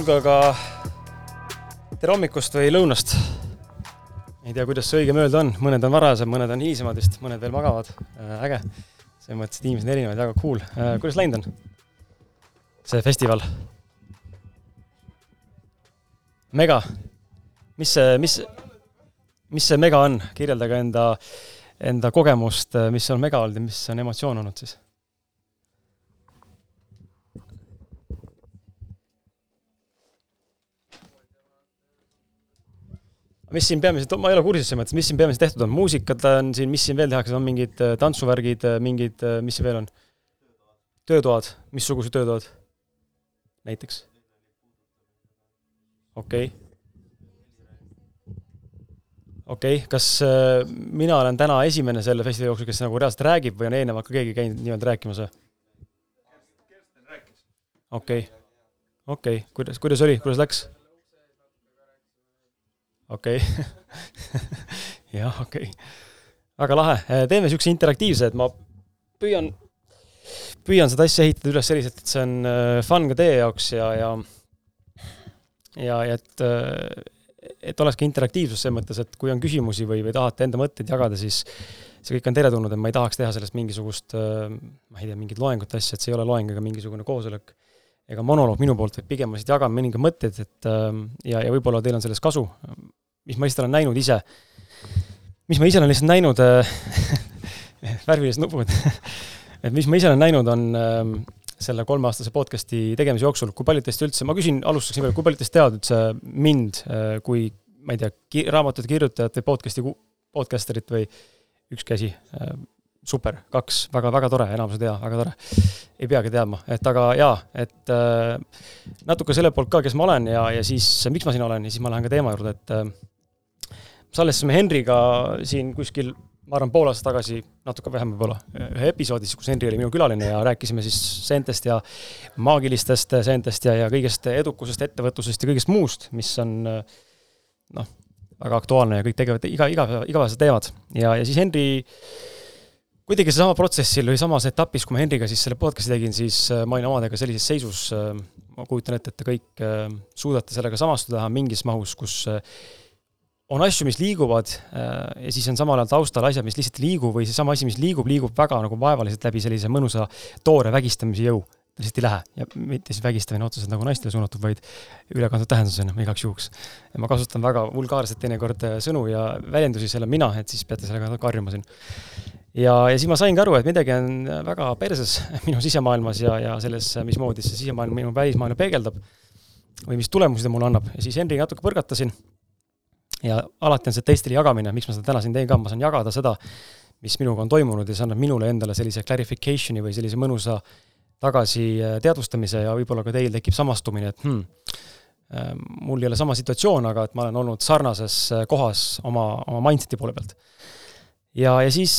kuulge, aga tere hommikust või lõunast. ei tea, kuidas see õigem öelda on, mõned on varasem, mõned on hilisemad vist, mõned veel magavad äh,. äge, selles mõttes, et inimesed on erinevad, väga cool äh,. kuidas läinud on? see festival? mega, mis see, mis, mis see mega on, kirjeldage enda, enda kogemust, mis on mega olnud ja mis on emotsioon olnud siis mis siin peamiselt, ma ei ole kursis selles mõttes, mis siin peamiselt tehtud on, muusikat on siin, mis siin veel tehakse, on mingid äh, tantsuvärgid, äh, mingid, äh, mis siin veel on? töötoad, missugused töötoad? näiteks? okei okay.. okei okay., kas mina olen täna esimene selle festivali jooksul, kes nagu reaalselt räägib või on eelnevalt ka keegi käinud nii-öelda rääkimas või? okei okay., okei okay., kuidas, kuidas oli, kuidas läks? Okei. Okay. jah, okei. Okay.. väga lahe, teeme niisuguse interaktiivse, et ma püüan, püüan seda asja ehitada üles selliselt, et see on äh, fun ka teie jaoks ja, ja ja, ja et, äh, et oleks ka interaktiivsus selles mõttes, et kui on küsimusi või, või tahate enda mõtteid jagada, siis see kõik on teretulnud, et ma ei tahaks teha sellest mingisugust, äh, ma ei tea, mingit loengut asja, et see ei ole loeng ega mingisugune koosolek ega monoloog minu poolt, vaid pigem ma lihtsalt jagan mõningaid mõtteid, et ja, ja võib-olla teil on sellest kasu mis ma lihtsalt olen näinud ise, mis ma ise olen lihtsalt näinud äh, värvilised nupud et mis ma ise olen näinud, on äh, selle kolmeaastase podcast'i tegemise jooksul, kui paljud teist üldse, ma küsin alustuseks nii palju, kui paljud teist teavad üldse mind äh, kui ma ei tea ki, raamatute kirjutajat või podcast'i, podcasterit või üks käsi äh,, super, kaks, väga-väga tore, enamus ei tea, väga tore. ei peagi teadma, et aga jaa, et äh, natuke selle poolt ka, kes ma olen ja, ja siis miks ma siin olen ja siis ma lähen ka teema juurde, et äh, salvestasime Henriga siin kuskil, ma arvan, pool aastat tagasi, natuke vähem võib-olla, ühe episoodis, kus Henri oli minu külaline ja rääkisime siis seentest ja maagilistest seentest ja, ja kõigest edukusest, ettevõtlusest ja kõigest muust, mis on noh, väga aktuaalne ja kõik tegevad iga, iga, igapäevaselt teevad. ja, ja siis Henri kuidagi seesama protsessil või samas etapis, kui ma Henriga siis selle podcast'i tegin, siis äh, ma olin omadega sellises seisus, äh, ma kujutan ette, et te kõik äh, suudate sellega samastuda mingis mahus, kus on asju, mis liiguvad äh, ja siis on samal ajal taustal asjad, mis lihtsalt ei liigu või seesama asi, mis liigub, liigub väga nagu vaevaliselt läbi sellise mõnusa toore vägistamise jõu. lihtsalt ei lähe ja mitte siis vägistamine otseselt nagu naistele suunatud, vaid ülekantud tähendusena igaks juhuks. ma kasutan väga vulgaarselt teinekord äh, sõnu ja väljendusi, see olen mina, et siis peate sellega karjuma siin. ja, ja siis ma saingi aru, et midagi on väga perses minu sisemaailmas ja, ja selles, mismoodi see sisemaailm minu välismaailma peegeldab või mis tulemusi ta mulle annab ja siis Henriga natuke põrgatasin ja alati on see teistele jagamine, miks ma seda täna siin teen ka, ma saan jagada seda, mis minuga on toimunud ja see annab minule endale sellise clarification'i või sellise mõnusa tagasi äh, teadvustamise ja võib-olla ka teil tekib samastumine, et hmm, äh, mul ei ole sama situatsioon, aga et ma olen olnud sarnases äh, kohas oma, oma mindset'i poole pealt. ja, ja siis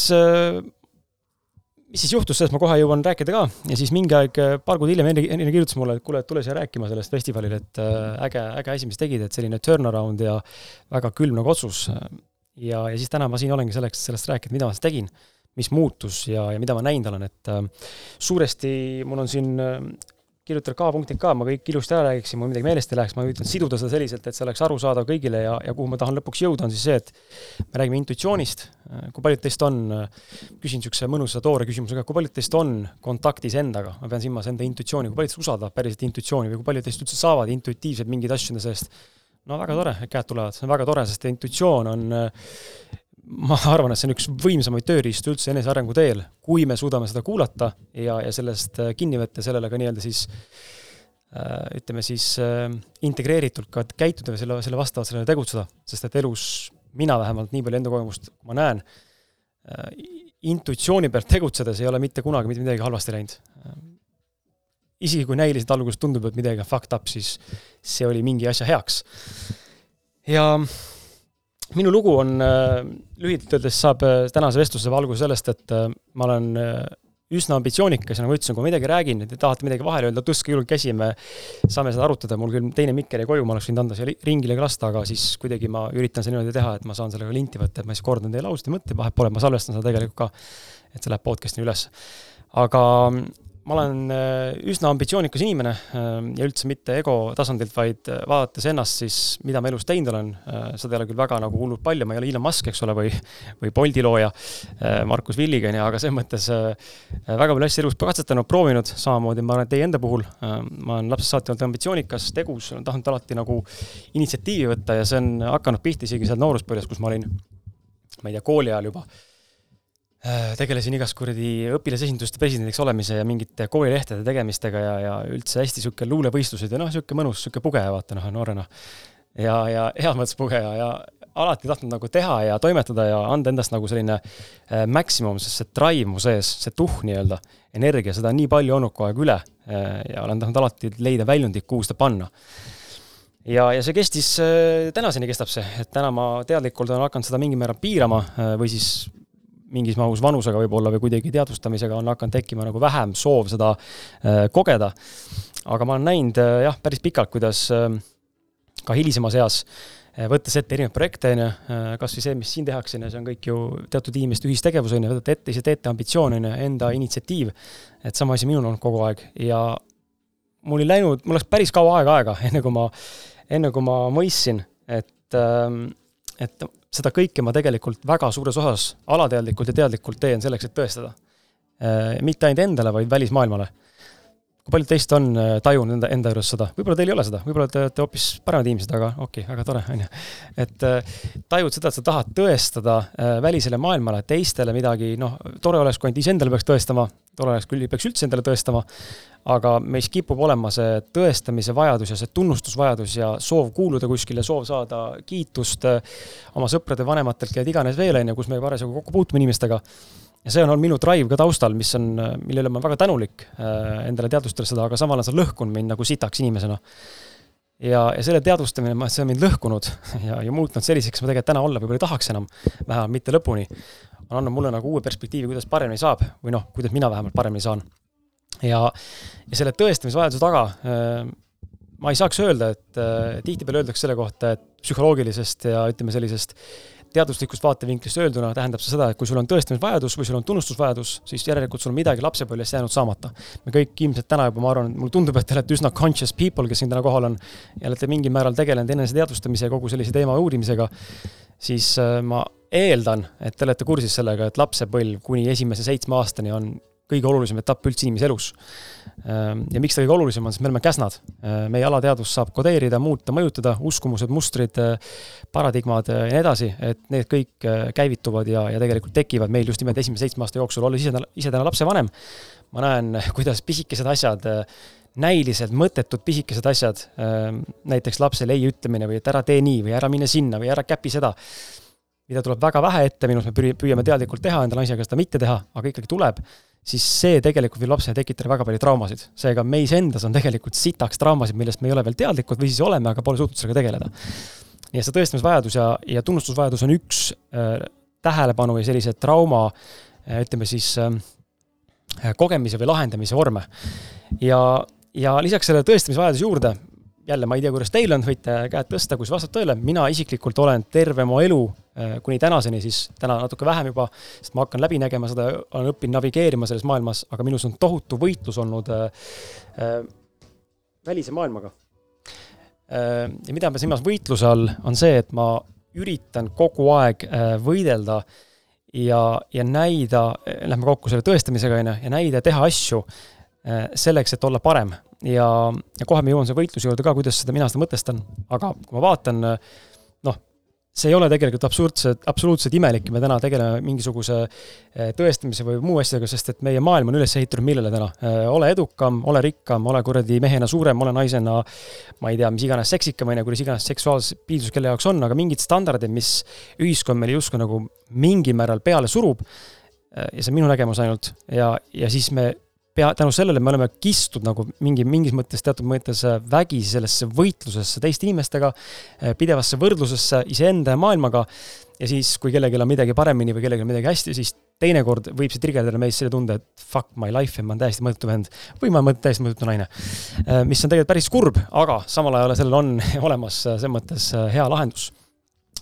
mis siis juhtus, sellest ma kohe jõuan rääkida ka ja siis mingi aeg, paar kuud hiljem Henri, Henri kirjutas mulle, et kuule, tule siia rääkima sellest festivalil, et äh, äge, äge asi, mis tegid, et selline turnaround ja väga külm nagu otsus. ja, ja siis täna ma siin olengi selleks, sellest rääkida, mida ma siis tegin, mis muutus ja, ja mida ma näinud olen, et äh, suuresti mul on siin äh, kirjutada K-punktid ka, ma kõik ilusti ära räägiksin, mul midagi meelest ei läheks, ma üritan siduda seda selliselt, et see oleks arusaadav kõigile ja, ja kuhu ma tahan lõpuks jõuda, on siis see, et me räägime intuitsioonist, kui paljud teist on, küsin niisuguse mõnusa toore küsimuse ka, kui paljud teist on kontaktis endaga, ma pean silmas enda intuitsiooni, kui paljud teist usaldavad päriselt intuitsiooni või kui paljud teist üldse saavad intuitiivselt mingeid asju enda seest? No väga tore, et käed tulevad, see on väga tore, sest intuitsioon on ma arvan, et see on üks võimsamaid tööriistu üldse enesearengu teel, kui me suudame seda kuulata ja, ja sellest äh, kinni võtta, sellele ka nii-öelda siis äh, ütleme siis äh, integreeritult ka käituda või selle, selle vastavalt sellele tegutseda, sest et elus mina vähemalt nii palju enda kogemust, ma näen, intuitsiooni pealt tegutsedes ei ole mitte kunagi mitte midagi halvasti läinud. isegi kui näiliselt alguses tundub, et midagi on fucked up, siis see oli mingi asja heaks. ja minu lugu on äh, lühidalt öeldes saab äh, tänase vestluse valguse sellest, et äh, ma olen üsna ambitsioonikas ja nagu ma ütlesin, kui ma midagi räägin, te tahate midagi vahele öelda, tõstke julgelt käsi, me saame seda arutada, mul küll teine mikker jäi koju, ma oleks võinud anda siia ringile ka lasta, aga siis kuidagi ma üritan seda niimoodi teha, et ma saan sellega linti võtta, et ma siis kordan teie lauseid ja mõtteid, vahet pole, ma salvestan seda tegelikult ka, et see läheb podcast'ini üles. aga ma olen äh, üsna ambitsioonikas inimene ähm, ja üldse mitte ego tasandilt, vaid äh, vaadates ennast siis, mida ma elus teinud olen, äh, seda ei ole küll väga nagu hullult palju, ma ei ole Elon Musk, eks ole, või, või Bolti looja, Markus Villig, on ju, aga selles mõttes väga palju asju elus katsetanud, proovinud, samamoodi ma arvan, et teie enda puhul, ma olen lapsest saati olnud ambitsioonikas, tegus, olen tahtnud alati nagu initsiatiivi võtta ja see on hakanud pihta isegi seal nooruspõlves, kus ma olin, ma ei tea, kooli ajal juba. Äh, tegelesin igast kuradi õpilasesinduste presidendiks olemise ja mingite koolilehtede tegemistega ja, ja üldse hästi sihuke luulevõistlused ja noh, sihuke mõnus, sihuke pugeja, vaata noh, noorena. ja, ja heas mõttes pugeja ja alati tahtnud nagu teha ja toimetada ja anda endast nagu selline äh, maksimum, sest see drive mu sees, see tuhh nii-öelda, energia, seda on nii palju olnud kogu aeg üle äh, ja olen tahtnud alati leida väljundit, kuhu seda panna ja, ja see kestis äh,, tänaseni kestab see, et täna ma teadlikult olen hakanud seda mingil määral piirama äh, või siis mingis mahus vanusega võib-olla või kuidagi teadvustamisega on hakanud tekkima nagu vähem soov seda äh, kogeda. aga ma olen näinud äh, jah, päris pikalt, kuidas äh, ka hilisemas eas võttes ette erinevaid projekte, on ju, kas või see, mis siin tehakse, on ju, see on kõik ju teatud inimeste ühistegevus, on ju, võtate ette, ise teete ambitsioon, on ju, enda initsiatiiv. et sama asi minul on kogu aeg ja mul ei läinud, mul läks päris kaua aega aega, enne kui ma, enne kui ma mõistsin, et, ähm, et seda kõike ma tegelikult väga suures osas alateadlikult ja teadlikult teen selleks, et tõestada. Äh, mitte ainult endale, vaid välismaailmale. Kui paljud teist on äh, tajunud enda, enda juures seda, võib-olla teil ei ole seda, võib-olla te olete hoopis paremad inimesed, aga okei okay,, väga tore, on ju. et äh, tajud seda, et sa tahad tõestada välisele maailmale, teistele midagi, noh, tore oleks, kui ainult iseendale peaks tõestama, tore oleks ei peaks üldse endale tõestama, aga meis kipub olema see tõestamise vajadus ja see tunnustusvajadus ja soov kuuluda kuskile, soov saada kiitust äh, oma sõprade, vanematelt, kellelt iganes veel, on ju, kus me parasjagu kokku puutume inimestega. Ja see on olnud minu drive ka taustal, mis on, mille üle ma väga tänulik äh, endale teadvustada seda, aga samal ajal see on lõhkunud mind nagu sitaks inimesena. ja, ja selle teadvustamine, see on mind lõhkunud ja, ja muutnud selliseks, ma tegelikult täna olla võib-olla ei tahaks enam, vähemalt mitte lõpuni. on andnud mulle nagu uue perspektiivi, kuidas paremini saab või noh, kuidas mina vähemalt paremini saan ja, ja selle tõestamisvajaduse taga äh, ma ei saaks öelda, et äh, tihtipeale öeldakse selle kohta, et psühholoogilisest ja ütleme, sellisest teaduslikust vaatevinklist öelduna tähendab see seda, et kui sul on tõestamisvajadus või sul on tunnustusvajadus, siis järelikult sul on midagi lapsepõlves jäänud saamata. me kõik ilmselt täna juba, ma arvan, mulle tundub, et te olete üsna conscious people, kes siin täna kohal on ja olete mingil määral tegelenud eneseteadvustamise ja kogu sellise teema uurimisega, siis äh, ma eeldan, et te olete kursis sellega, et lapsepõlv kuni esimese seitsme aastani on kõige olulisem etapp üldse inimese elus. Ehm, ja miks ta kõige olulisem on, sest me oleme käsnad. Ehm, meie alateadvus saab kodeerida, muuta, mõjutada, uskumused, mustrid, paradigmad ja nii edasi, et need kõik käivituvad ja, ja tegelikult tekivad meil just nimelt esimese seitsme aasta jooksul, olles ise, ise täna lapsevanem. ma näen, kuidas pisikesed asjad näiliselt mõttetud pisikesed asjad, ehm, näiteks lapsele ei ütlemine või et ära tee nii või ära mine sinna või ära käpi seda, mida tuleb väga vähe ette, minu arust me püüame teadlikult teha, enda naisega seda mitte teha, aga ikkagi tuleb siis see tegelikult võib lapsele tekitada väga palju traumasid. seega meis endas on tegelikult sitaks traumasid, millest me ei ole veel teadlikud või siis oleme, aga pole suutnud sellega tegeleda. nii et see tõestamisvajadus ja, ja tunnustusvajadus on üks äh, tähelepanu ja sellise trauma äh, ütleme siis äh, kogemise või lahendamise vorme. ja, ja lisaks sellele tõestamisvajaduse juurde jälle ma ei tea, kuidas teil on, võite käed tõsta, kui see vastab tõele, mina isiklikult olen terve mu elu äh, kuni tänaseni siis, täna natuke vähem juba, sest ma hakkan läbi nägema seda, olen õppinud navigeerima selles maailmas, aga minus on tohutu võitlus olnud äh, äh, välise maailmaga äh,. ja mida ma silmas võitluse all, on see, et ma üritan kogu aeg äh, võidelda ja, ja näida, lähme kokku selle tõestamisega, on ju, ja näida, teha asju äh, selleks, et olla parem ja, ja kohe me jõuame selle võitluse juurde ka, kuidas seda mina seda mõtestan, aga kui ma vaatan, noh, see ei ole tegelikult absurdselt, absoluutselt imelik, me täna tegeleme mingisuguse eh, tõestamise või muu asjadega, sest et meie maailm on üles ehitatud millele täna? Eh, ole edukam, ole rikkam, ole kuradi mehena suurem, ole naisena ma ei tea, mis iganes seksikam, on ju, kuidas iganes seksuaalse piildus kelle jaoks on, aga mingid standardid, mis ühiskond meile justkui nagu mingil määral peale surub, eh, ja see on minu nägemus ainult, ja, ja siis me pea, tänu sellele me oleme kistud nagu mingi, mingis mõttes, teatud mõttes äh, vägisi sellesse võitlusesse teiste inimestega, äh, pidevasse võrdlusesse iseenda ja maailmaga, ja siis, kui kellelgi on midagi paremini või kellelgi on midagi hästi, siis teinekord võib see trigerdada meis selle tunde, et fuck my life ja ma olen täiesti mõttetu vend või ma olen täiesti mõttetu naine. Äh, mis on tegelikult päris kurb, aga samal ajal sellel on olemas selles mõttes hea lahendus.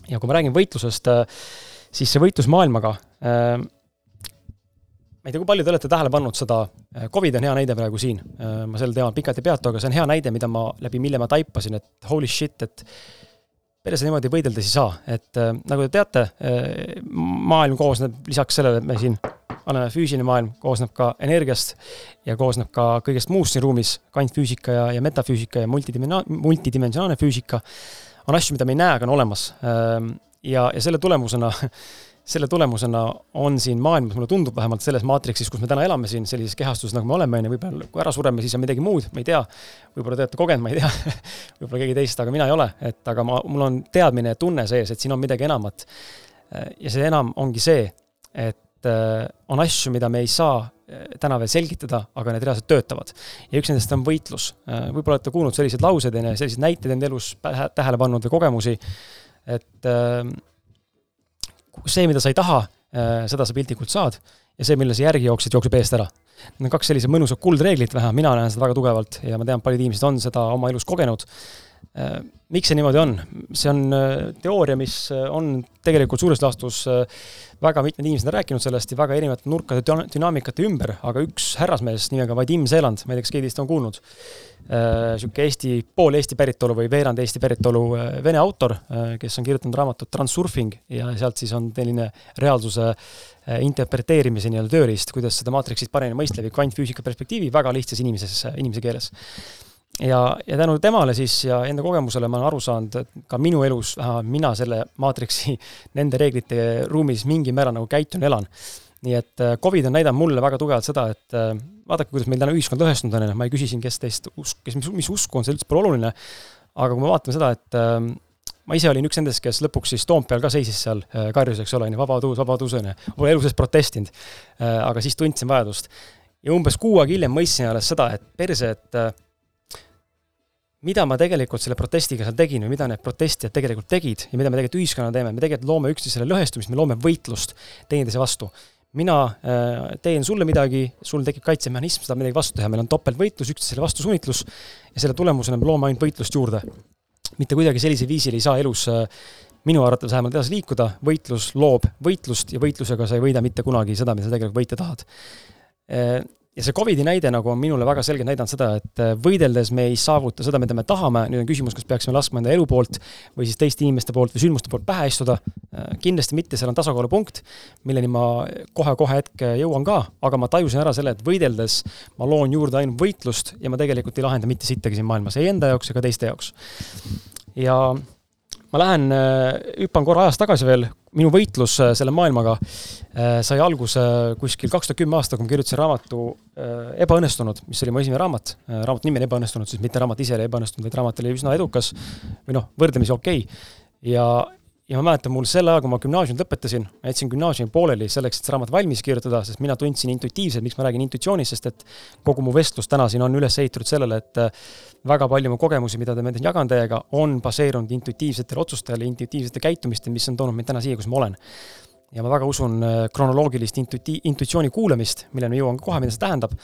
ja kui ma räägin võitlusest, siis see võitlus maailmaga ma ei tea, kui palju te olete tähele pannud seda, Covid on hea näide praegu siin, ma sel teemal pikalt ei peatu, aga see on hea näide, mida ma, läbi mille ma taipasin, et holy shit, et perse niimoodi võideldes ei saa, et äh, nagu te teate maailm koosneb lisaks sellele, et me siin oleme füüsiline maailm, koosneb ka energiast ja koosneb ka kõigest muust siin ruumis, kvantfüüsika ja, ja metafüüsika ja multidimena-, multidimensionaalne füüsika, on asju, mida me ei näe, aga on olemas. Ja, ja selle tulemusena selle tulemusena on siin maailmas, mulle tundub vähemalt selles maatriksis, kus me täna elame siin sellises kehastuses, nagu me oleme, on ju, võib-olla kui ära sureme, siis on midagi muud, ma ei tea. võib-olla te olete kogenud, ma ei tea võib-olla keegi teist, aga mina ei ole, et aga ma, mul on teadmine ja tunne sees, et siin on midagi enamat. ja see enam ongi see, et äh, on asju, mida me ei saa äh, täna veel selgitada, aga need reaalselt töötavad. ja üks nendest on võitlus. Äh, võib-olla olete kuulnud selliseid lauseid, on ju, selliseid näiteid enda elus tähele pannud või kogemusi, et see, mida sa ei taha, äh, seda sa piltlikult saad ja see, mille sa järgi jooksid, jookseb eest ära. Need on kaks sellised mõnusad kuldreeglit, vähemalt mina näen seda väga tugevalt ja ma tean, paljud inimesed on seda oma elus kogenud. Äh, miks see niimoodi on? see on äh, teooria, mis on tegelikult suures laastus väga mitmed inimesed on rääkinud sellest ja väga erinevate nurkade dünaamikate ümber, aga üks härrasmees nimega Vadim Seeland, ma ei tea, kas keegi teist on kuulnud, niisugune Eesti, pool Eesti päritolu või veerand Eesti päritolu vene autor, kes on kirjutanud raamatut Transurfing ja sealt siis on selline reaalsuse interpreteerimise nii-öelda tööriist, kuidas seda maatriksit paremini mõista läbi kvantfüüsika perspektiivi väga lihtsas inimeses, inimese keeles ja, ja tänu temale siis ja enda kogemusele ma olen aru saanud, et ka minu elus, mina selle maatriksi nende reeglite ruumis mingil määral nagu käitun, elan. nii et äh, Covid on näidanud mulle väga tugevalt seda, et äh, vaadake, kuidas meil täna ühiskond lõhestunud on, ma ei küsi siin, kes teist usk-, kes, mis, mis usku on, see üldse pole oluline, aga kui me vaatame seda, et äh, ma ise olin üks nendest, kes lõpuks siis Toompeal ka seisis seal karjus, eks ole, on ju, vabadus, vabadus, on ju. Pole elu sees protestinud. aga siis tundsin vajadust. ja umbes kuu aega hiljem mõistsin alles seda, et perse, et mida ma tegelikult selle protestiga seal tegin või mida need protestijad tegelikult tegid ja mida me tegelikult ühiskonnana teeme, me tegelikult loome üksteisele lõhestumist, me loome võitlust teineteise vastu. Mina äh, teen sulle midagi, sul tekib kaitsemehhanism, sa tahad midagi vastu teha, meil on topeltvõitlus, üksteisele vastu suunitlus ja selle tulemusena me loome ainult võitlust juurde. mitte kuidagi sellisel viisil ei saa elus äh, minu arvates vähemalt edasi liikuda, võitlus loob võitlust ja võitlusega sa ei võida mitte kunagi seda, mida sa tegelikult võita tahad äh, ja see Covidi näide nagu on minule väga selgelt näidanud seda, et äh, võideldes me ei saavuta seda, mida me tahame, nüüd on küsimus, kas peaksime laskma enda elu poolt või siis teiste inimeste poolt või sündmuste poolt pähe istuda. Äh, kindlasti mitte, seal on tasakaalupunkt, milleni ma kohe-kohe hetk jõuan ka, aga ma tajusin ära selle, et võideldes ma loon juurde ainult võitlust ja ma tegelikult ei lahenda mitte sittagi siin maailmas, ei enda jaoks ega teiste jaoks. ja ma lähen, äh, hüppan korra ajas tagasi veel, minu võitlus äh, selle maailmaga äh, sai alguse kuskil kaks tuhat kümme aastal, kui ma kirjutasin raamatu Ebaõnnestunud, mis oli mu esimene raamat. raamatu nimi on Ebaõnnestunud, siis mitte raamat ise oli ebaõnnestunud, vaid raamat oli üsna edukas või noh, võrdlemisi okei okay.. ja, ja ma mäletan, mul sel ajal, kui ma gümnaasiumit lõpetasin, ma jätsin gümnaasiumi pooleli selleks, et see raamat valmis kirjutada, sest mina tundsin intuitiivselt, miks ma räägin intuitsioonist, sest et kogu mu vestlus täna siin on üles ehitatud sellele, et äh, väga palju mu kogemusi, mida ma jagan teiega, on baseerunud intuitiivsetel otsustel, intuitiivsetel käitumistel, mis on toonud mind täna siia, kus ma olen. ja ma väga usun äh, kronoloogilist intuiti-, intuitsiooni kuulamist, milleni ma jõuan kohe, mida see tähendab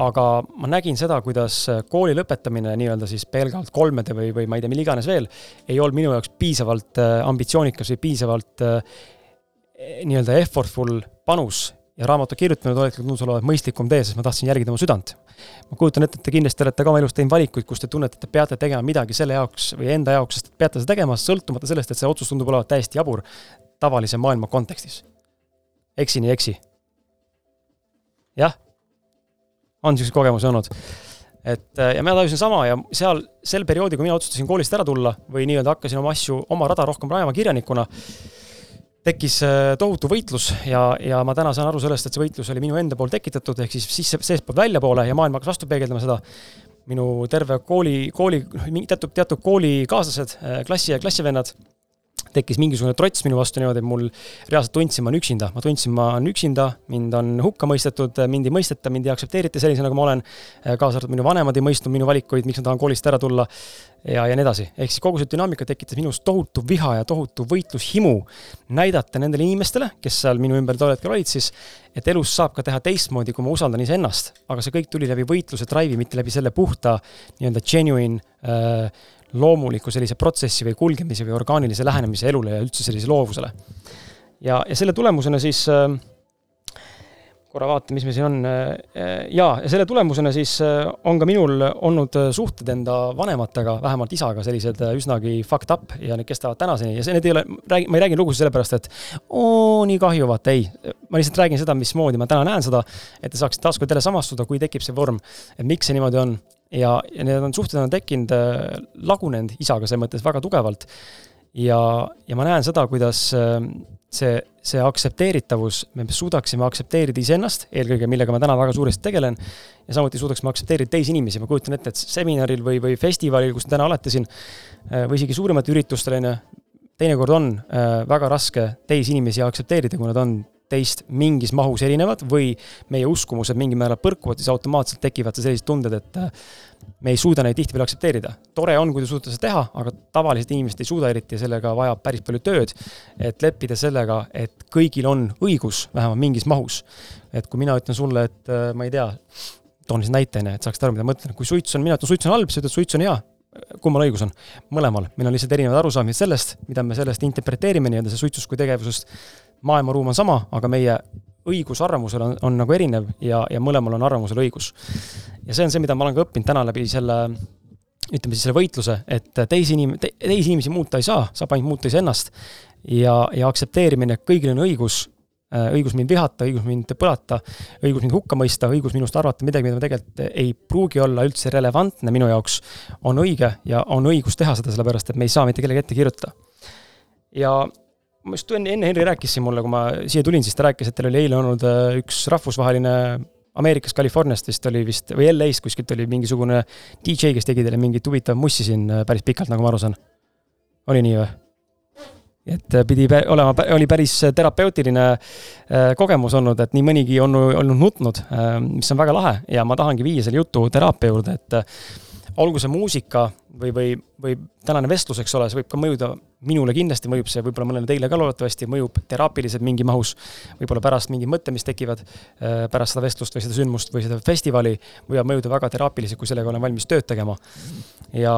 aga ma nägin seda, kuidas kooli lõpetamine nii-öelda siis pelgalt kolmede või, või ma ei tea, mille iganes veel, ei olnud minu jaoks piisavalt äh, ambitsioonikas või piisavalt äh, nii-öelda effortful panus ja raamatu kirjutamine tegelikult tundus olevat mõistlikum tee, sest ma tahtsin järgida oma südant. ma kujutan ette, et te kindlasti olete ka oma elus teinud valikuid, kus te tunnete, et te peate tegema midagi selle jaoks või enda jaoks, sest peate seda tegema, sõltumata sellest, et see otsus tundub olevat täiesti jabur tavalise maailma kontekstis. eksin, ei eksi? jah on niisuguseid kogemusi olnud. et äh, ja mina tajusin sama ja seal sel perioodil, kui mina otsustasin koolist ära tulla või nii-öelda hakkasin oma asju, oma rada rohkem rajama kirjanikuna, tekkis äh, tohutu võitlus ja, ja ma täna saan aru sellest, et see võitlus oli minu enda poolt tekitatud, ehk siis sisse, seestpoolt väljapoole ja maailm hakkas vastu peegeldama seda. minu terve kooli, kooli, noh, teatud, teatud koolikaaslased, äh, klassi ja klassivennad tekkis mingisugune trots minu vastu niimoodi, et mul reaalselt tundsin, ma olen üksinda, ma tundsin, ma olen üksinda, mind on hukka mõistetud, mind ei mõisteta, mind ei aktsepteerita sellisena, nagu ma olen, kaasa arvatud minu vanemad ei mõistnud minu valikuid, miks ma tahan koolist ära tulla ja, ja nii edasi. ehk siis kogu see dünaamika tekitas minus tohutu viha ja tohutu võitlushimu näidata nendele inimestele, kes seal minu ümber tol hetkel olid siis, et elus saab ka teha teistmoodi, kui ma usaldan iseennast. aga see kõik tuli läbi võitluse drive'i, mitte läbi selle puhta nii-öelda genuine äh, loomuliku sellise protsessi või kulgemise või orgaanilise lähenemise elule ja üldse sellise loovusele. ja, ja selle tulemusena siis äh, korra vaatan, mis meil siin on. ja, ja selle tulemusena siis on ka minul olnud suhted enda vanematega, vähemalt isaga, sellised üsnagi fucked up ja need kestavad tänaseni ja see, need ei ole, räägi, ma ei räägi lugusid sellepärast, et oo, nii kahju, vaata ei. ma lihtsalt räägin seda, mismoodi ma täna näen seda, et te saaksite taaskord jälle samastuda, kui tekib see vorm, et miks see niimoodi on. Ja, ja need on, suhted on tekkinud, lagunenud isaga selles mõttes väga tugevalt. Ja, ja ma näen seda, kuidas see, see aktsepteeritavus, me suudaksime aktsepteerida iseennast, eelkõige millega ma täna väga suuresti tegelen, ja samuti suudaksime aktsepteerida teisi inimesi, ma kujutan ette, et seminaril või, või festivalil, kus te täna olete siin, äh, või isegi suurematel üritustel, on ju, teinekord on äh, väga raske teisi inimesi aktsepteerida, kui nad on teist mingis mahus erinevad või meie uskumused mingil määral põrkuvad, siis automaatselt tekivad sellised tunded, et äh, me ei suuda neid tihtipeale aktsepteerida. tore on, kui te suudate seda teha, aga tavalised inimesed ei suuda eriti ja sellega vajab päris palju tööd, et leppida sellega, et kõigil on õigus, vähemalt mingis mahus. et kui mina ütlen sulle, et äh, ma ei tea, toon siis näite, on ju, et saaksid aru, mida ma mõtlen, kui suits on, mina ütlen, suits on halb, sa ütled, suits on hea, kummal õigus on? mõlemal, meil on lihtsalt erinevad arusaamised sellest, mida me sellest interpreteerime nii-öelda, see suitsust kui tegevusest. Maailmaruum on sama, aga meie õigus arvamusele on, on nagu erinev ja, ja mõlemal on arvamusel õigus. ja see on see, mida ma olen ka õppinud täna läbi selle, ütleme siis selle võitluse, et teisi inim-, teisi inimesi muuta ei saa, saab ainult muuta iseennast. ja, ja aktsepteerimine, kõigil on õigus, äh, õigus mind vihata, õigus mind põlata, õigus mind hukka mõista, õigus minust arvata midagi, mida tegelikult ei pruugi olla üldse relevantne minu jaoks, on õige ja on õigus teha seda, sellepärast et me ei saa mitte kellegi ette kirjutada. ja ma just enne, enne Henri rääkis siin mulle, kui ma siia tulin, siis ta rääkis, et teil oli eile olnud äh, üks rahvusvaheline Ameerikas, Californiast vist oli vist, või LA-st kuskilt oli mingisugune DJ, kes tegi teile mingit huvitavat mussi siin äh, päris pikalt, nagu ma aru saan. oli nii või? et äh, pidi olema, oli päris terapeutiline kogemus olnud, et nii mõnigi on olnud nutnud, mis on väga lahe ja ma tahangi viia selle jutu teraapia juurde, et olgu see muusika või, või, või tänane vestlus, eks ole, see võib ka mõjuda, minule kindlasti mõjub see, võib-olla mõnele teile ka loodetavasti, mõjub teraapiliselt mingi mahus, võib-olla pärast mingid mõtted, mis tekivad äh, pärast seda vestlust või seda sündmust või seda festivali, võivad mõjuda väga teraapiliselt, kui sellega olen valmis tööd tegema. ja,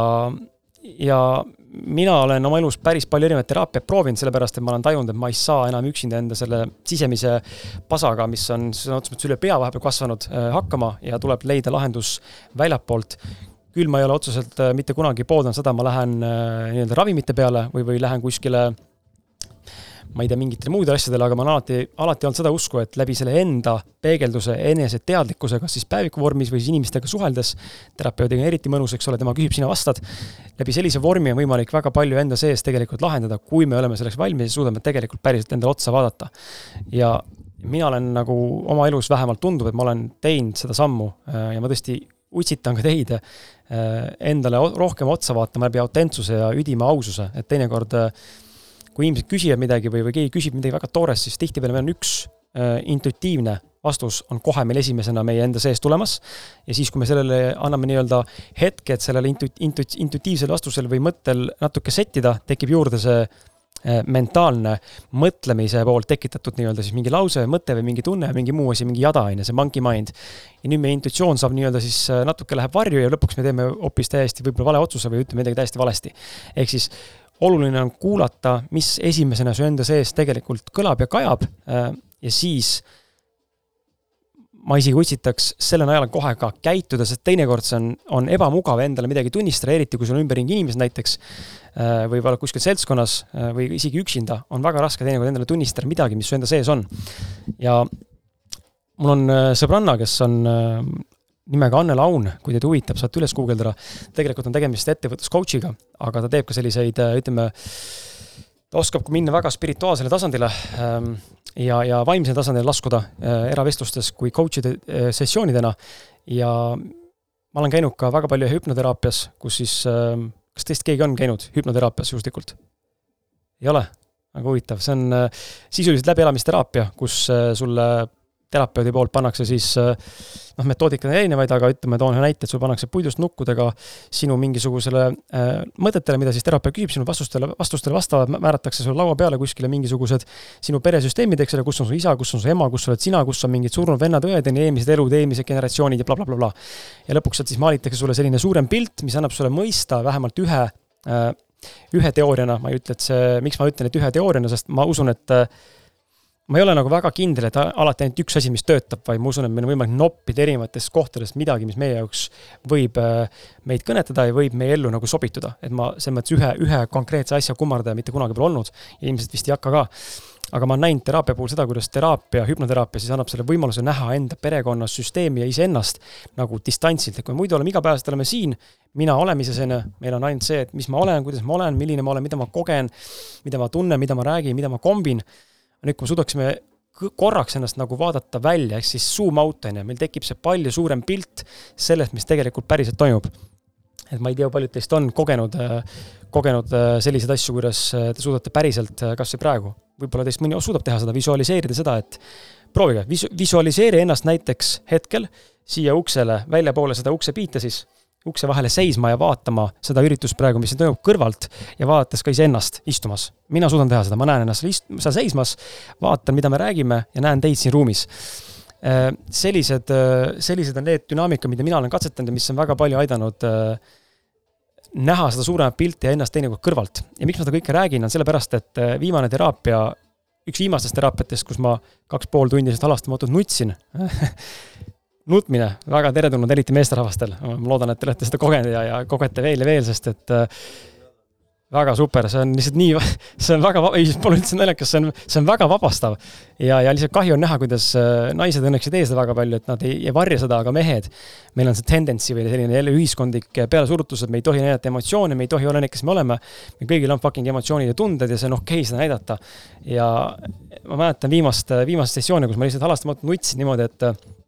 ja mina olen oma elus päris palju erinevaid teraapiaid proovinud, sellepärast et ma olen tajunud, et ma ei saa enam üksinda enda selle sisemise pasaga, mis on sõna otseses mõttes üle pea vahepeal kasvanud, äh, hakkama ja tuleb leida lahendus väljapoolt küll ma ei ole otseselt äh, mitte kunagi pooldanud seda, ma lähen äh, nii-öelda ravimite peale või, või lähen kuskile ma ei tea, mingitele muudele asjadele, aga ma olen alati, alati olnud seda usku, et läbi selle enda peegelduse, eneseteadlikkuse, kas siis päeviku vormis või siis inimestega suheldes, terapeudiga on eriti mõnus, eks ole, tema küsib, sina vastad, läbi sellise vormi on võimalik väga palju enda sees tegelikult lahendada, kui me oleme selleks valmis ja suudame tegelikult päriselt endale otsa vaadata. ja mina olen nagu oma elus vähemalt tundub, et ma olen teinud seda sammu äh, ja ma tõesti utsitan ka teid äh, endale rohkem otsa vaatama läbi autentsuse ja üdima aususe, et teinekord äh, kui inimesed küsivad midagi või, või keegi küsib midagi väga toorest, siis tihtipeale meil on üks äh, intuitiivne vastus on kohe meil esimesena meie enda sees tulemas. ja siis, kui me sellele anname nii-öelda hetke, et sellele intu-, intu-, intuitiivsele vastusele või mõttel natuke settida, tekib juurde see mentaalne mõtlemise poolt tekitatud nii-öelda siis mingi lause, mõte või mingi tunne, mingi muu asi, mingi jada, on ju, see monkey mind. ja nüüd meie intuitsioon saab nii-öelda siis äh, natuke läheb varju ja lõpuks me teeme hoopis täiesti võib-olla vale otsuse või ütleme midagi täiesti valesti. ehk siis oluline on kuulata, mis esimesena su enda sees tegelikult kõlab ja kajab äh, ja siis ma isegi utsitaks selle najal kohe ka käituda, sest teinekord see on, on ebamugav endale midagi tunnistada, eriti kui sul ümberringi inimesed näiteks äh, või oled kuskil seltskonnas äh, või isegi üksinda, on väga raske teinekord endale tunnistada midagi, mis su enda sees on. ja mul on äh, sõbranna, kes on nimega Anne Laun, kui teid huvitab, saate üles guugeldada. tegelikult on tegemist ettevõtlus coach'iga, aga ta teeb ka selliseid, ütleme, ta oskab minna väga spirituaalsele tasandile ähm, ja, ja vaimsele tasandile laskuda äh, eravestlustes kui coach'ide äh, sessioonidena. ja ma olen käinud ka väga palju hüpnoteraapias, kus siis, ähm, kas teist keegi on käinud hüpnoteraapias juhuslikult? ei ole? väga huvitav, see on äh, sisuliselt läbielamisteraapia, kus sulle terapeudi poolt pannakse siis noh, metoodikaid on erinevaid, aga ütleme, toon ühe näite, et sul pannakse puidust nukkudega sinu mingisugusele äh, mõtetele, mida siis terapeut küsib, sinu vastustele, vastustele vastavalt määratakse sulle laua peale kuskile mingisugused sinu peresüsteemid, eks ole, kus on su isa, kus on su ema, kus oled sina, kus on mingid surnud vennad-õed ja nii eelmised elud, eelmised generatsioonid ja blablabla bla, bla. Bla. ja lõpuks sealt siis maalitakse sulle selline suurem pilt, mis annab sulle mõista vähemalt ühe äh, ühe teooriana, ma ei ütle, et see, miks ma ütlen, et ühe teooriana, sest ma usun, et äh, ma ei ole nagu väga kindel, et alati ainult üks asi, mis töötab, vaid ma usun, et meil on võimalik noppida erinevatest kohtadest midagi, mis meie jaoks võib äh, meid kõnetada ja võib meie ellu nagu sobituda. et ma selles mõttes ühe, ühe konkreetse asja kummardaja mitte kunagi pole olnud ja ilmselt vist ei hakka ka aga ma olen näinud teraapia puhul seda, kuidas teraapia, hüpnoteraapia siis annab selle võimaluse näha enda perekonnas süsteemi ja iseennast nagu distantsilt, et kui muidu oleme igapäevaselt oleme siin, mina olemises on ju, meil on ainult see, et mis ma olen, kuidas ma olen, milline ma olen, mida ma kogen, mida ma tunnen, mida ma räägin, mida ma kombin. Nüüd, kui me suudaksime korraks ennast nagu vaadata välja, ehk siis zoom out on ju, meil tekib see palju suurem pilt sellest, mis tegelikult päriselt toimub. et ma ei tea, paljud teist on kogenud, kogenud selliseid asju, kuidas te suudate päriselt kas või praegu võib-olla teist mõni suudab teha seda, visualiseerida seda, et proovige, vis-, visualiseeri ennast näiteks hetkel siia uksele, väljapoole seda uksepiite siis, ukse vahele seisma ja vaatama seda üritust praegu, mis toimub kõrvalt ja vaadates ka iseennast istumas. mina suudan teha seda, ma näen ennast seal ist-, seal seismas, vaatan, mida me räägime ja näen teid siin ruumis äh, sellised, äh, sellised on need dünaamikad, mida mina olen katsetanud ja mis on väga palju aidanud äh, näha seda suuremat pilti ja ennast teinekord kõrvalt. ja miks ma seda kõike räägin, on sellepärast, et viimane teraapia, üks viimastest teraapiatest, kus ma kaks pool tundi sellest halastamatult nutsin nutmine, väga teretulnud, eriti meesterahvastel. ma loodan, et te olete seda kogenud ja, ja kogete veel ja veel, sest et äh, väga super, see on lihtsalt nii, see on väga, ei, pole üldse naljakas, see on, see on väga vabastav. ja, ja lihtsalt kahju on näha, kuidas äh, naised õnneks ei tee seda väga palju, et nad ei, ei varja seda, aga mehed, meil on see tendency või selline jälle ühiskondlik pealesurutus, et me ei tohi näidata emotsioone, me ei tohi olla need, kes me oleme. meil kõigil on fucking emotsioonid ja tunded ja see on okei okay seda näidata. ja ma mäletan viimast, viimast sessiooni, kus ma lihtsalt halastamatult nutsin niimoodi, et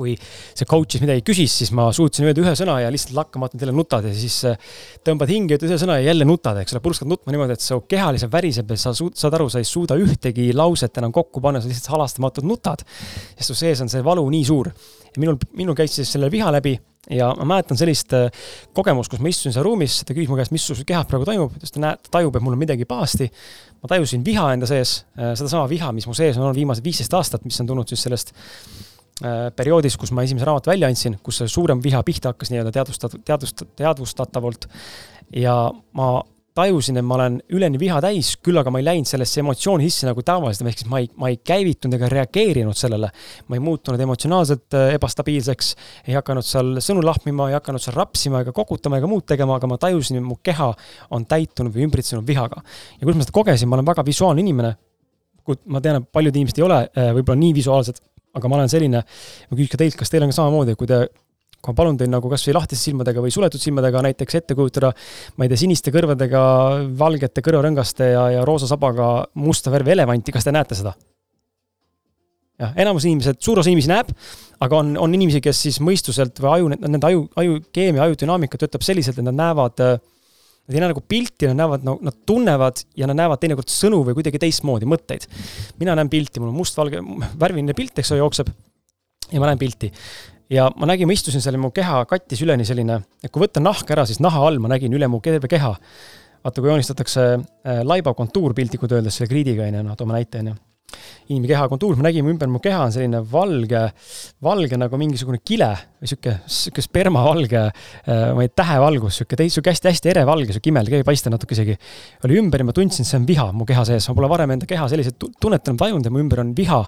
kui see coach'is midagi küsis, siis ma suutsin öelda ühe sõna ja lihtsalt lakkamatult jälle nutad ja siis äh, tõmbad hinge, ütled ühe sõna ja jälle nutad, eks ole, purskad nutma niimoodi, et su keha lihtsalt väriseb ja sa suud, saad aru, sa ei suuda ühtegi lauset enam kokku panna, sa lihtsalt halastamatult nutad. sest su sees on see valu nii suur. minul, minul käis siis selle viha läbi ja ma mäletan sellist äh, kogemust, kus ma istusin seal ruumis, ta küsis mu käest, mis su kehas praegu toimub, siis ta näeb, ta tajub, et mul on midagi pahasti. ma tajusin viha enda sees, äh, sedasama viha, mis mu sees on olnud viimased viisteist aastat, mis on tulnud siis sellest perioodis, kus ma esimese raamatu välja andsin, kus see suurem viha pihta hakkas nii-öelda teadvustat-, teadvust-, teadvustatavalt. ja ma tajusin, et ma olen üleni viha täis, küll aga ma ei läinud sellesse emotsiooni sisse nagu tavaliselt, ehk siis ma ei, ma ei käivitunud ega reageerinud sellele. ma ei muutunud emotsionaalselt äh, ebastabiilseks, ei hakanud seal sõnu lahmima, ei hakanud seal rapsima ega kokutama ega muud tegema, aga ma tajusin, et mu keha on täitunud või ümbritsenud vihaga. ja kuidas ma seda kogesin, ma olen väga visuaalne inimene. ma tean, et paljud inimesed ei ole äh, võib-olla nii visuaalsed aga ma olen selline, ma küsiks ka teilt, kas teil on ka samamoodi, kui te kui ma palun teil nagu kasvõi lahtiste silmadega või suletud silmadega näiteks ette kujutada, ma ei tea, siniste kõrvadega, valgete kõrvarõngaste ja, ja roosa sabaga musta värvi elevanti, kas te näete seda? jah, enamus inimesed, suur osa inimesi näeb, aga on, on inimesi, kes siis mõistuselt või aju, nende aju, ajukeemia, ajudünaamika töötab selliselt, et nad näevad äh, Nad ei näe nagu pilti, nad näevad, no nad tunnevad ja nad näevad teinekord sõnu või kuidagi teistmoodi mõtteid. mina näen pilti, mul on mustvalge, värviline pilt, eks ole, jookseb. ja ma näen pilti. ja ma nägin, ma istusin seal ja mu keha kattis üleni selline, et kui võtta nahk ära, siis naha all ma nägin üle mu terve keha. vaata, kui joonistatakse äh, laiba kontuur piltlikult öeldes selle kriidiga, on ju, noh, toome näite, on ju inimese keha kontuur, me nägime ümber mu keha on selline valge, valge nagu mingisugune kile või sihuke, sihuke spermavalge, ma ei tea, tähevalgus, sihuke teis-, sihuke hästi-hästi erevalge, sihuke imelik, ei paista natuke isegi. oli ümber ja ma tundsin, see on viha mu keha sees, ma pole varem enda keha selliselt tunnetanud, tajunud ja mu ümber on viha.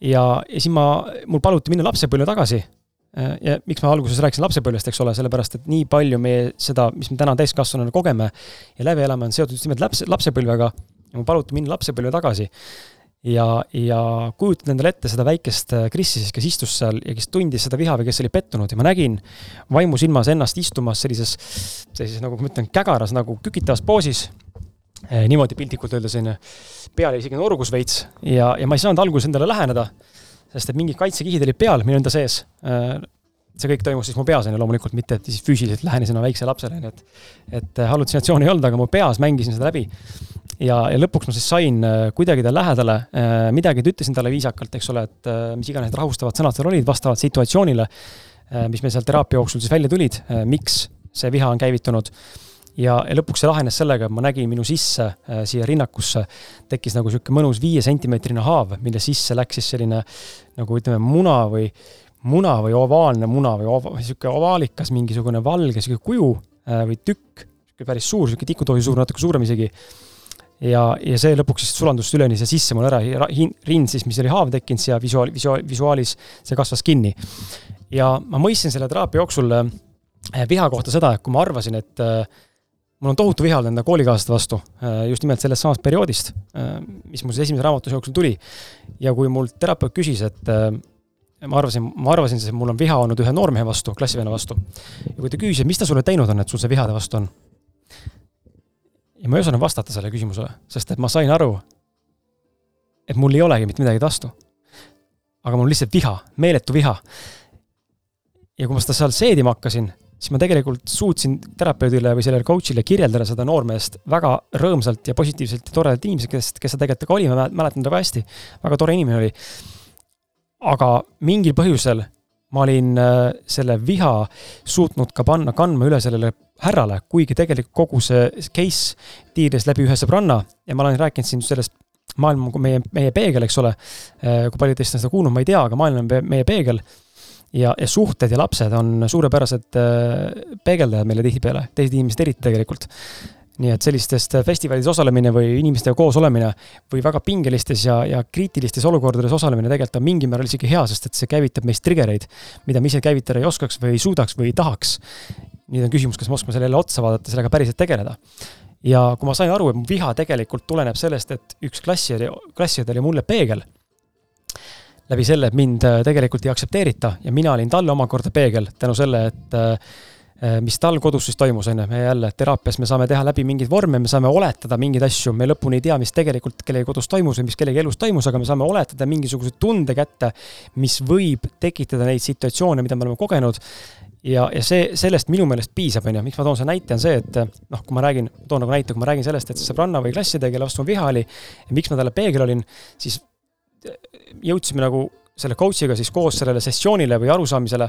ja, ja siis ma, mul paluti minna lapsepõlve tagasi äh, ja miks ma alguses rääkisin lapsepõlvest, eks ole, sellepärast et nii palju meie seda, mis me täna täiskasvanuna kogeme ja läbi elame, on seotud just nimelt laps, lapsepõlvega ja mul paluti minna lapsepõlve tagasi. Ja, ja kujutan endale ette seda väikest äh, Krissi siis, kes istus seal ja kes tundis seda viha või kes oli pettunud. Ja ma nägin vaimusilmas ennast istumas sellises, sellises nagu ma ütlen, kägaras nagu kükitavas poosis. Eh,. niimoodi piltlikult öeldes onju, peal oli isegi norgus veits. Ja, ja ma ei saanud alguses endale läheneda, sest et mingid kaitsekihid olid peal minu enda sees. Eh, see kõik toimus siis mu peas, on ju, loomulikult mitte, et siis füüsiliselt lähenesin väiksele lapsele, on ju, et et hallutsinatsiooni ei olnud, aga mu peas mängisin seda läbi ja, ja lõpuks ma siis sain äh, kuidagi ta lähedale, äh, midagi ütlesin talle viisakalt, eks ole, et äh, mis iganes need rahustavad sõnad seal olid vastavalt situatsioonile, mis meil seal teraapia jooksul siis välja tulid, miks see viha on käivitunud. ja, ja lõpuks see lahenes sellega, et ma nägin minu sisse, siia rinnakusse tekkis nagu sihuke mõnus viiesentimeetrine haav, mille sisse läks siis selline nagu ütleme, muna või, muna või ovaalne muna või ova, sihuke ovaalikas mingisugune valge sihuke kuju või tükk, päris suur, sihuke tikutohi suur, natuke suurem isegi ja, ja see lõpuks siis sulandus üleni see sisse mul ära, rind siis, mis oli haav tekkinud siia visuaal, visuaal, visuaalis, see kasvas kinni. ja ma mõistsin selle teraapia jooksul äh, viha kohta seda, et kui ma arvasin, et äh, mul on tohutu viha olnud enda koolikaaslaste vastu, äh, just nimelt sellest samast perioodist, mis mul siis esimese raamatuse jooksul tuli. ja kui mul terapeut küsis, et ma arvasin, ma arvasin, et mul on viha olnud ühe noormehe vastu, klassivenna vastu. ja kui ta küsis, et mis ta sulle teinud on, et sul see vihade vastu on ja ma ei osanud vastata sellele küsimusele, sest et ma sain aru, et mul ei olegi mitte midagi vastu. aga mul on lihtsalt viha, meeletu viha. ja kui ma seda seal seedima hakkasin, siis ma tegelikult suutsin terapeudile või sellele coach'ile kirjeldada seda noormeest väga rõõmsalt ja positiivselt ja toredalt inimesest, kes, kes ta tegelikult ka oli, ma mäletan teda väga hästi. väga tore inimene oli. aga mingil põhjusel ma olin äh, selle viha suutnud ka panna, kandma üle sellele härrale, kuigi tegelikult kogu see case tiiris läbi ühe sõbranna ja ma olen rääkinud siin sellest maailm on meie, meie peegel, eks ole. Äh, kui paljud teist on seda kuulnud, ma ei tea, aga maailm on meie peegel. ja, ja suhted ja lapsed on suurepärased äh, peegeldajad meile tihtipeale, teised inimesed eriti tegelikult nii et sellistest festivalides osalemine või inimestega koos olemine või väga pingelistes ja, ja kriitilistes olukordades osalemine tegelikult on mingil määral isegi hea, sest et see käivitab meis triggereid, mida me ise käivitada ei oskaks või ei suudaks või ei tahaks. nüüd on küsimus, kas me oskame sellele otsa vaadata, sellega päriselt tegeleda. ja kui ma sain aru, et mu viha tegelikult tuleneb sellest, et üks klassiõde, klassiõde oli mulle peegel läbi selle, et mind tegelikult ei aktsepteerita ja mina olin talle omakorda peegel tänu selle, et Äh, mis tal kodus siis toimus, on ju, me jälle teraapias me saame teha läbi mingeid vorme, me saame oletada mingeid asju, me lõpuni ei tea, mis tegelikult kellegi kodus toimus või mis kellegi elus toimus, aga me saame oletada mingisuguse tunde kätte, mis võib tekitada neid situatsioone, mida me oleme kogenud. ja, ja see, sellest minu meelest piisab, on ju, miks ma toon selle näite, on see, et noh, kui ma räägin, toon nagu näite, kui ma räägin sellest, et sõbranna või klasside, kelle vastu ma viha oli, miks ma talle peegel olin, siis jõudsime nagu selle coach'iga siis koos sellele sessioonile või arusaamisele,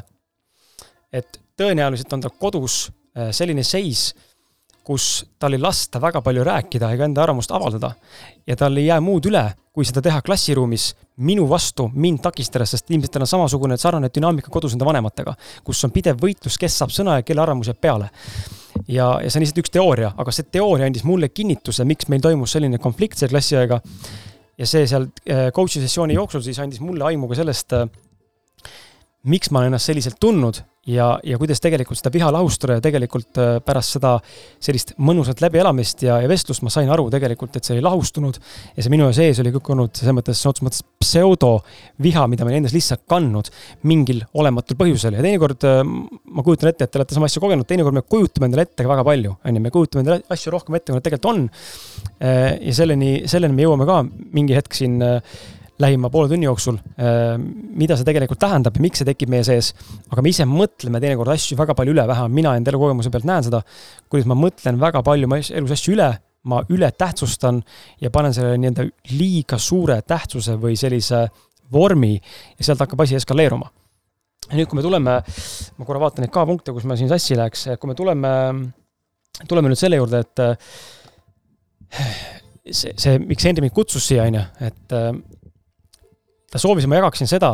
et tõenäoliselt on tal kodus äh, selline seis, kus tal ei lasta väga palju rääkida ega enda arvamust avaldada. ja tal ei jää muud üle, kui seda teha klassiruumis minu vastu, mind takistades, sest ilmselt tal on samasugune sarnane dünaamika kodus enda vanematega, kus on pidev võitlus, kes saab sõna ja kelle arvamus jääb peale. ja, ja see on lihtsalt üks teooria, aga see teooria andis mulle kinnituse, miks meil toimus selline konflikt selle klassiõega. ja see seal äh, coach'i sessiooni jooksul siis andis mulle aimu ka sellest, äh, miks ma olen ennast selliselt tundnud ja, ja kuidas tegelikult seda viha lahustada ja tegelikult äh, pärast seda sellist mõnusat läbielamist ja, ja vestlust ma sain aru tegelikult, et see oli lahustunud ja see minu sees oli kõik olnud selles mõttes, sõna otseses mõttes pseudoviha, mida ma olin endas lihtsalt kandnud mingil olematul põhjusel ja teinekord äh, ma kujutan ette, et te olete sama asja kogenud, teinekord me kujutame endale ette väga palju, on ju, me kujutame endale asju rohkem ette, kui nad tegelikult on. Äh, ja selleni, selleni me jõuame ka mingi hetk siin lähima poole tunni jooksul, äh, mida see tegelikult tähendab ja miks see tekib meie sees. aga me ise mõtleme teinekord asju väga palju üle, vähemalt mina enda elukogemuse pealt näen seda, kuidas ma mõtlen väga palju oma elus asju üle, ma ületähtsustan ja panen sellele nii-öelda liiga suure tähtsuse või sellise vormi ja sealt hakkab asi eskaleeruma. ja nüüd, kui me tuleme, ma korra vaatan neid K-punkte, kus me siin sassi läheks, kui me tuleme, tuleme nüüd selle juurde, et see, see, miks Henri mind kutsus siia, on ju, et ta soovis, ma jagaksin seda,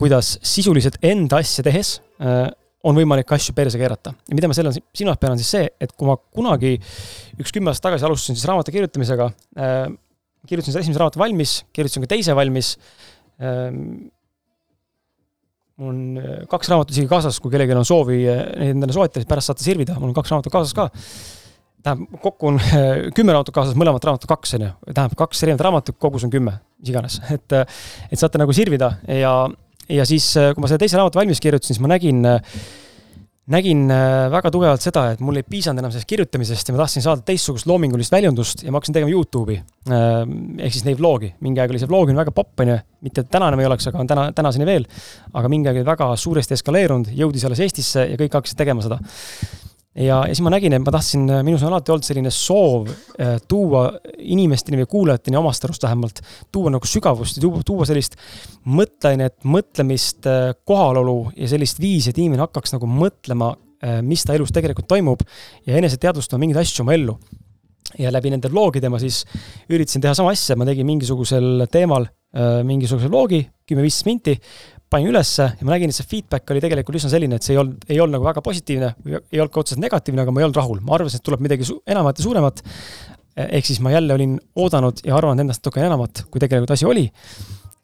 kuidas sisuliselt enda asja tehes äh, on võimalik asju perse keerata. ja mida ma selle silmas pean, on siis see, et kui ma kunagi üks kümme aastat tagasi alustasin siis raamatu kirjutamisega äh,, kirjutasin selle esimese raamatu valmis, kirjutasin ka teise valmis äh,, mul on äh, kaks raamatut isegi kaasas, kui kellelgi on soovi äh, neid endale soetada, siis pärast saate sirvida, mul on kaks raamatut kaasas ka tähendab, kokku on kümme raamatut kaasas, mõlemat raamatut kaks, on ju. tähendab, kaks erinevat raamatut, kogus on kümme, mis iganes, et, et saate nagu sirvida ja, ja siis, kui ma selle teise raamatu valmis kirjutasin, siis ma nägin, nägin väga tugevalt seda, et mul ei piisanud enam sellest kirjutamisest ja ma tahtsin saada teistsugust loomingulist väljundust ja ma hakkasin tegema Youtube'i. ehk siis neid vlogi, mingi aeg oli see vlogimine väga popp, on ju, mitte täna enam ei oleks, aga on täna, tänaseni veel. aga mingi aeg oli väga suuresti eskaleerunud, jõudis alles Eestisse ja kõik hakkasid tegema seda ja, ja siis ma nägin, et ma tahtsin, minus on alati olnud selline soov äh, tuua inimesteni või kuulajateni omast arust vähemalt, tuua nagu sügavust ja tuua, tuua sellist mõtteainet, mõtlemist, äh, kohalolu ja sellist viisi, et inimene hakkaks nagu mõtlema, äh, mis ta elus tegelikult toimub ja eneseteadvustama mingeid asju oma ellu. ja läbi nende vlogide ma siis üritasin teha sama asja, ma tegin mingisugusel teemal mingisuguse vlogi, kümme-viisteist minti, panin ülesse ja ma nägin, et see feedback oli tegelikult üsna selline, et see ei olnud, ei olnud nagu väga positiivne, ei olnud ka otseselt negatiivne, aga ma ei olnud rahul, ma arvasin, et tuleb midagi enamat ja suuremat. ehk siis ma jälle olin oodanud ja arvanud endast natuke enamat, kui tegelikult asi oli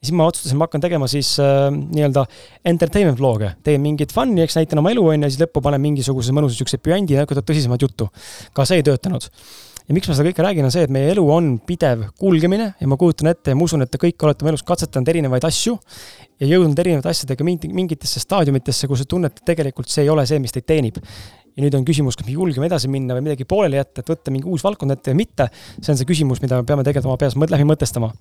siis ma otsustasin, ma hakkan tegema siis äh, nii-öelda entertainment vlog'e, teen mingit fun'i, eks näitan oma elu, on ju, siis lõppu panen mingisuguse mõnusa siukse püändi ja hakkan tõsisemat juttu. ka see ei töötanud. Ja miks ma seda kõike räägin, on see, et meie elu on pidev kulgemine ja ma kujutan ette ja ma usun, et te kõik olete oma elus katsetanud erinevaid asju ja jõudnud erinevate asjadega mingitesse staadiumitesse, kus te tunnete, et tegelikult see ei ole see, mis teid teenib ja nüüd on küsimus, kas me julgeme edasi minna või midagi pooleli jätta, et võtta mingi uus valdkond ette või mitte. see on see küsimus, mida me peame tegelikult oma peas läbi mõtestama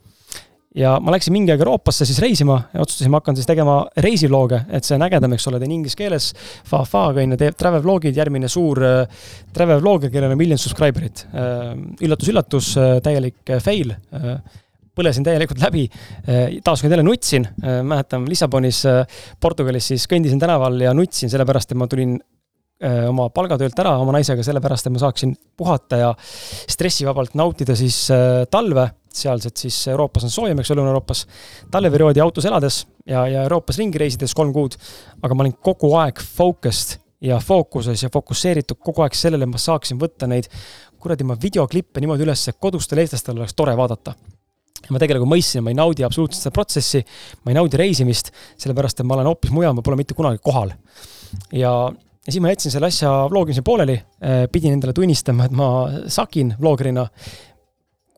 ja ma läksin mingi aeg Euroopasse siis reisima ja otsustasin, ma hakkan siis tegema reisivlooge, et see on ägedam, eks ole, teen inglise keeles. Fa-Fa-ga on ju, teeb travel vlogid, järgmine suur äh, travel vlogger, kellel on miljon subscriber'it äh,. üllatus-üllatus äh,, täielik äh, fail äh, põlesin täielikult läbi. Äh, taaskord jälle nutsin, mäletan Lissabonis, Portugalis siis kõndisin tänaval ja nutsin, sellepärast et ma tulin oma palgatöölt ära oma naisega, sellepärast et ma saaksin puhata ja stressivabalt nautida siis talve sealsed siis Euroopas on soojem, eks ole, Lõuna-Euroopas, talveperioodi autos elades ja, ja Euroopas ringi reisides kolm kuud, aga ma olin kogu aeg focused ja fookuses ja fokusseeritud kogu aeg sellele, ma saaksin võtta neid kuradi ma videoklippe niimoodi üles, et kodustel eestlastel oleks tore vaadata. ma tegelikult mõistsin, ma ei naudi absoluutselt seda protsessi, ma ei naudi reisimist, sellepärast et ma olen hoopis mujal, ma pole mitte kunagi kohal. ja, ja siis ma jätsin selle asja vlogimise pooleli, pidin endale tunnistama, et ma sakin vlogerina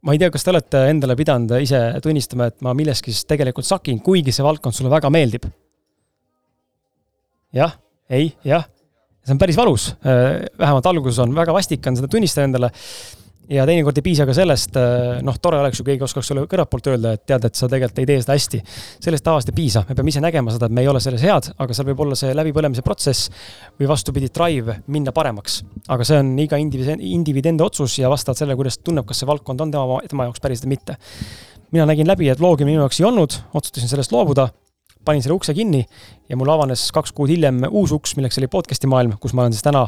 ma ei tea, kas te olete endale pidanud ise tunnistama, et ma milleski siis tegelikult sakin, kuigi see valdkond sulle väga meeldib? jah, ei, jah. see on päris valus, vähemalt alguses on väga vastik on seda tunnistada endale ja teinekord ei piisa ka sellest, äh, noh, tore oleks ju, keegi oskaks sulle kõrvalt poolt öelda, et tead, et sa tegelikult ei tee seda hästi. sellest tavaliselt ei piisa, me peame ise nägema seda, et me ei ole selles head, aga seal võib olla see läbipõlemise protsess või vastupidi, drive minna paremaks. aga see on iga indiviidi, indiviidi enda otsus ja vastavalt sellele, kuidas tunneb, kas see valdkond on tema, tema jaoks päriselt või mitte. mina nägin läbi, et loogi minu jaoks ei olnud, otsustasin sellest loobuda panin selle ukse kinni ja mul avanes kaks kuud hiljem uus uks, milleks oli podcast'i maailm, kus ma olen siis täna